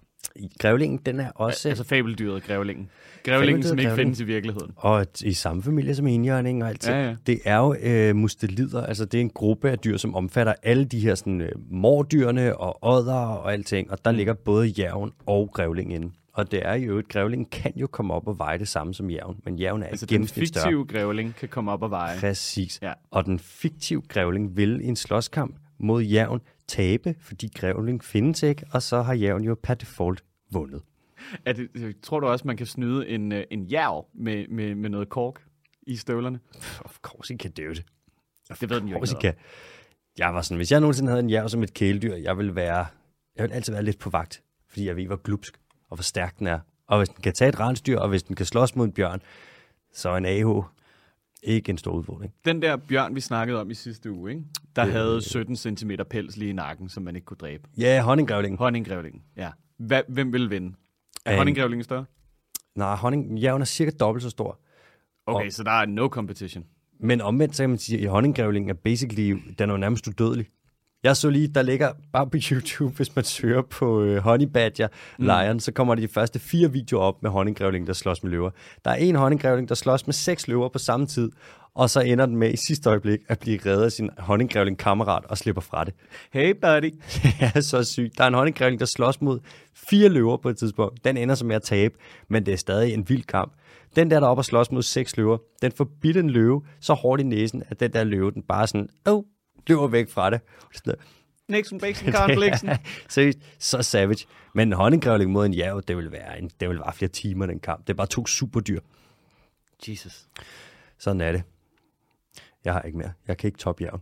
grævlingen, den er også... Altså fabeldyret grævlingen. Grævlingen, som ikke grævling. findes i virkeligheden. Og i samme familie som enhjørning og alt det. Ja, ja. Det er jo øh, mustelider, altså det er en gruppe af dyr, som omfatter alle de her sådan, øh, mordyrene og odder og alting. Og der ligger både jævn og grævling inde. Og det er jo et grævling kan jo komme op og veje det samme som jævn, men jævn er Altså altså, den gennemsnit større. fiktive grævling kan komme op og veje. Præcis. Ja. Og den fiktive grævling vil i en slåskamp mod jævn tabe, fordi grævling findes ikke, og så har jævn jo per default vundet. Er det, tror du også, man kan snyde en, øh, en jærv med, med, med noget kork i støvlerne? Of course he can do it. Det ved den jo Of ikke can. Jeg var sådan, hvis jeg nogensinde havde en jæv som et kæledyr, jeg ville være, jeg ville altid være lidt på vagt, fordi jeg ved, hvor glupsk og hvor stærk den er. Og hvis den kan tage et rensdyr, og hvis den kan slås mod en bjørn, så er en AH ikke en stor udfordring. Den der bjørn, vi snakkede om i sidste uge, ikke? der havde 17 cm pels lige i nakken, som man ikke kunne dræbe. Ja, honninggrævling. Honninggrævlingen, ja. Hva, hvem vil vinde? Er Øhm, honninggrævlingen større? Nej, honningjævlen er cirka dobbelt så stor. Okay, og- så der er no competition. Men omvendt, så kan man sige, at honninggrævlingen er basically, den er jo nærmest udødelig. Jeg så lige, der ligger bare på YouTube, hvis man søger på øh, Honey Badger Lion, så kommer der de første fire videoer op med honninggrævling, der slås med løver. Der er en honninggrævling, der slås med seks løver på samme tid, og så ender den med i sidste øjeblik at blive reddet af sin honninggrævling kammerat og slipper fra det. Hey buddy. Det er så sygt. Der er en honninggrævling, der slås mod fire løver på et tidspunkt. Den ender som med at tabe, men det er stadig en vild kamp. Den der, der er oppe og slås mod seks løver, den får bidt en løve så hårdt i næsen, at den der løve, den bare sådan, åh, løber væk fra det. Sådan. Nixon, Bixen, Karen Bliksen. Seriøst, så savage. Men en honninggrævling mod en jæv, det vil være en, det vil være flere timer, den kamp. Det er bare to superdyr. Jesus. Sådan er det. Jeg har ikke mere. Jeg kan ikke toppe jævn.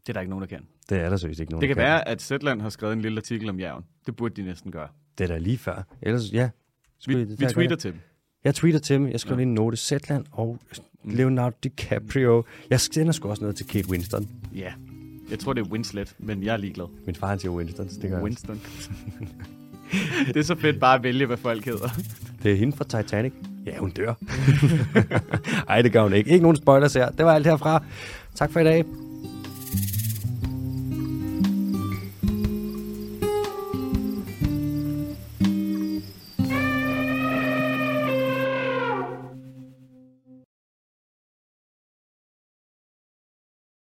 Det er der ikke nogen, der kan. Det er der seriøst ikke nogen, Det kan der være, at Zetland har skrevet en lille artikel om jævn. Det burde de næsten gøre. Det er da lige før. Ellers, ja. Vi, vi der tweeter til dem. Jeg tweeter til dem. Jeg skriver lige en note. Zetland og Leonardo DiCaprio. Jeg sender sgu også noget til Kate Winston. Ja. Jeg tror, det er Winslet, men jeg er ligeglad. Min far han siger Winston, så det gør. Winston. det er så fedt bare at vælge, hvad folk hedder. Det er hende fra Titanic. Ja, hun dør. Ej, det gør hun ikke. Ikke nogen spoilers her. Det var alt herfra. Tak for i dag.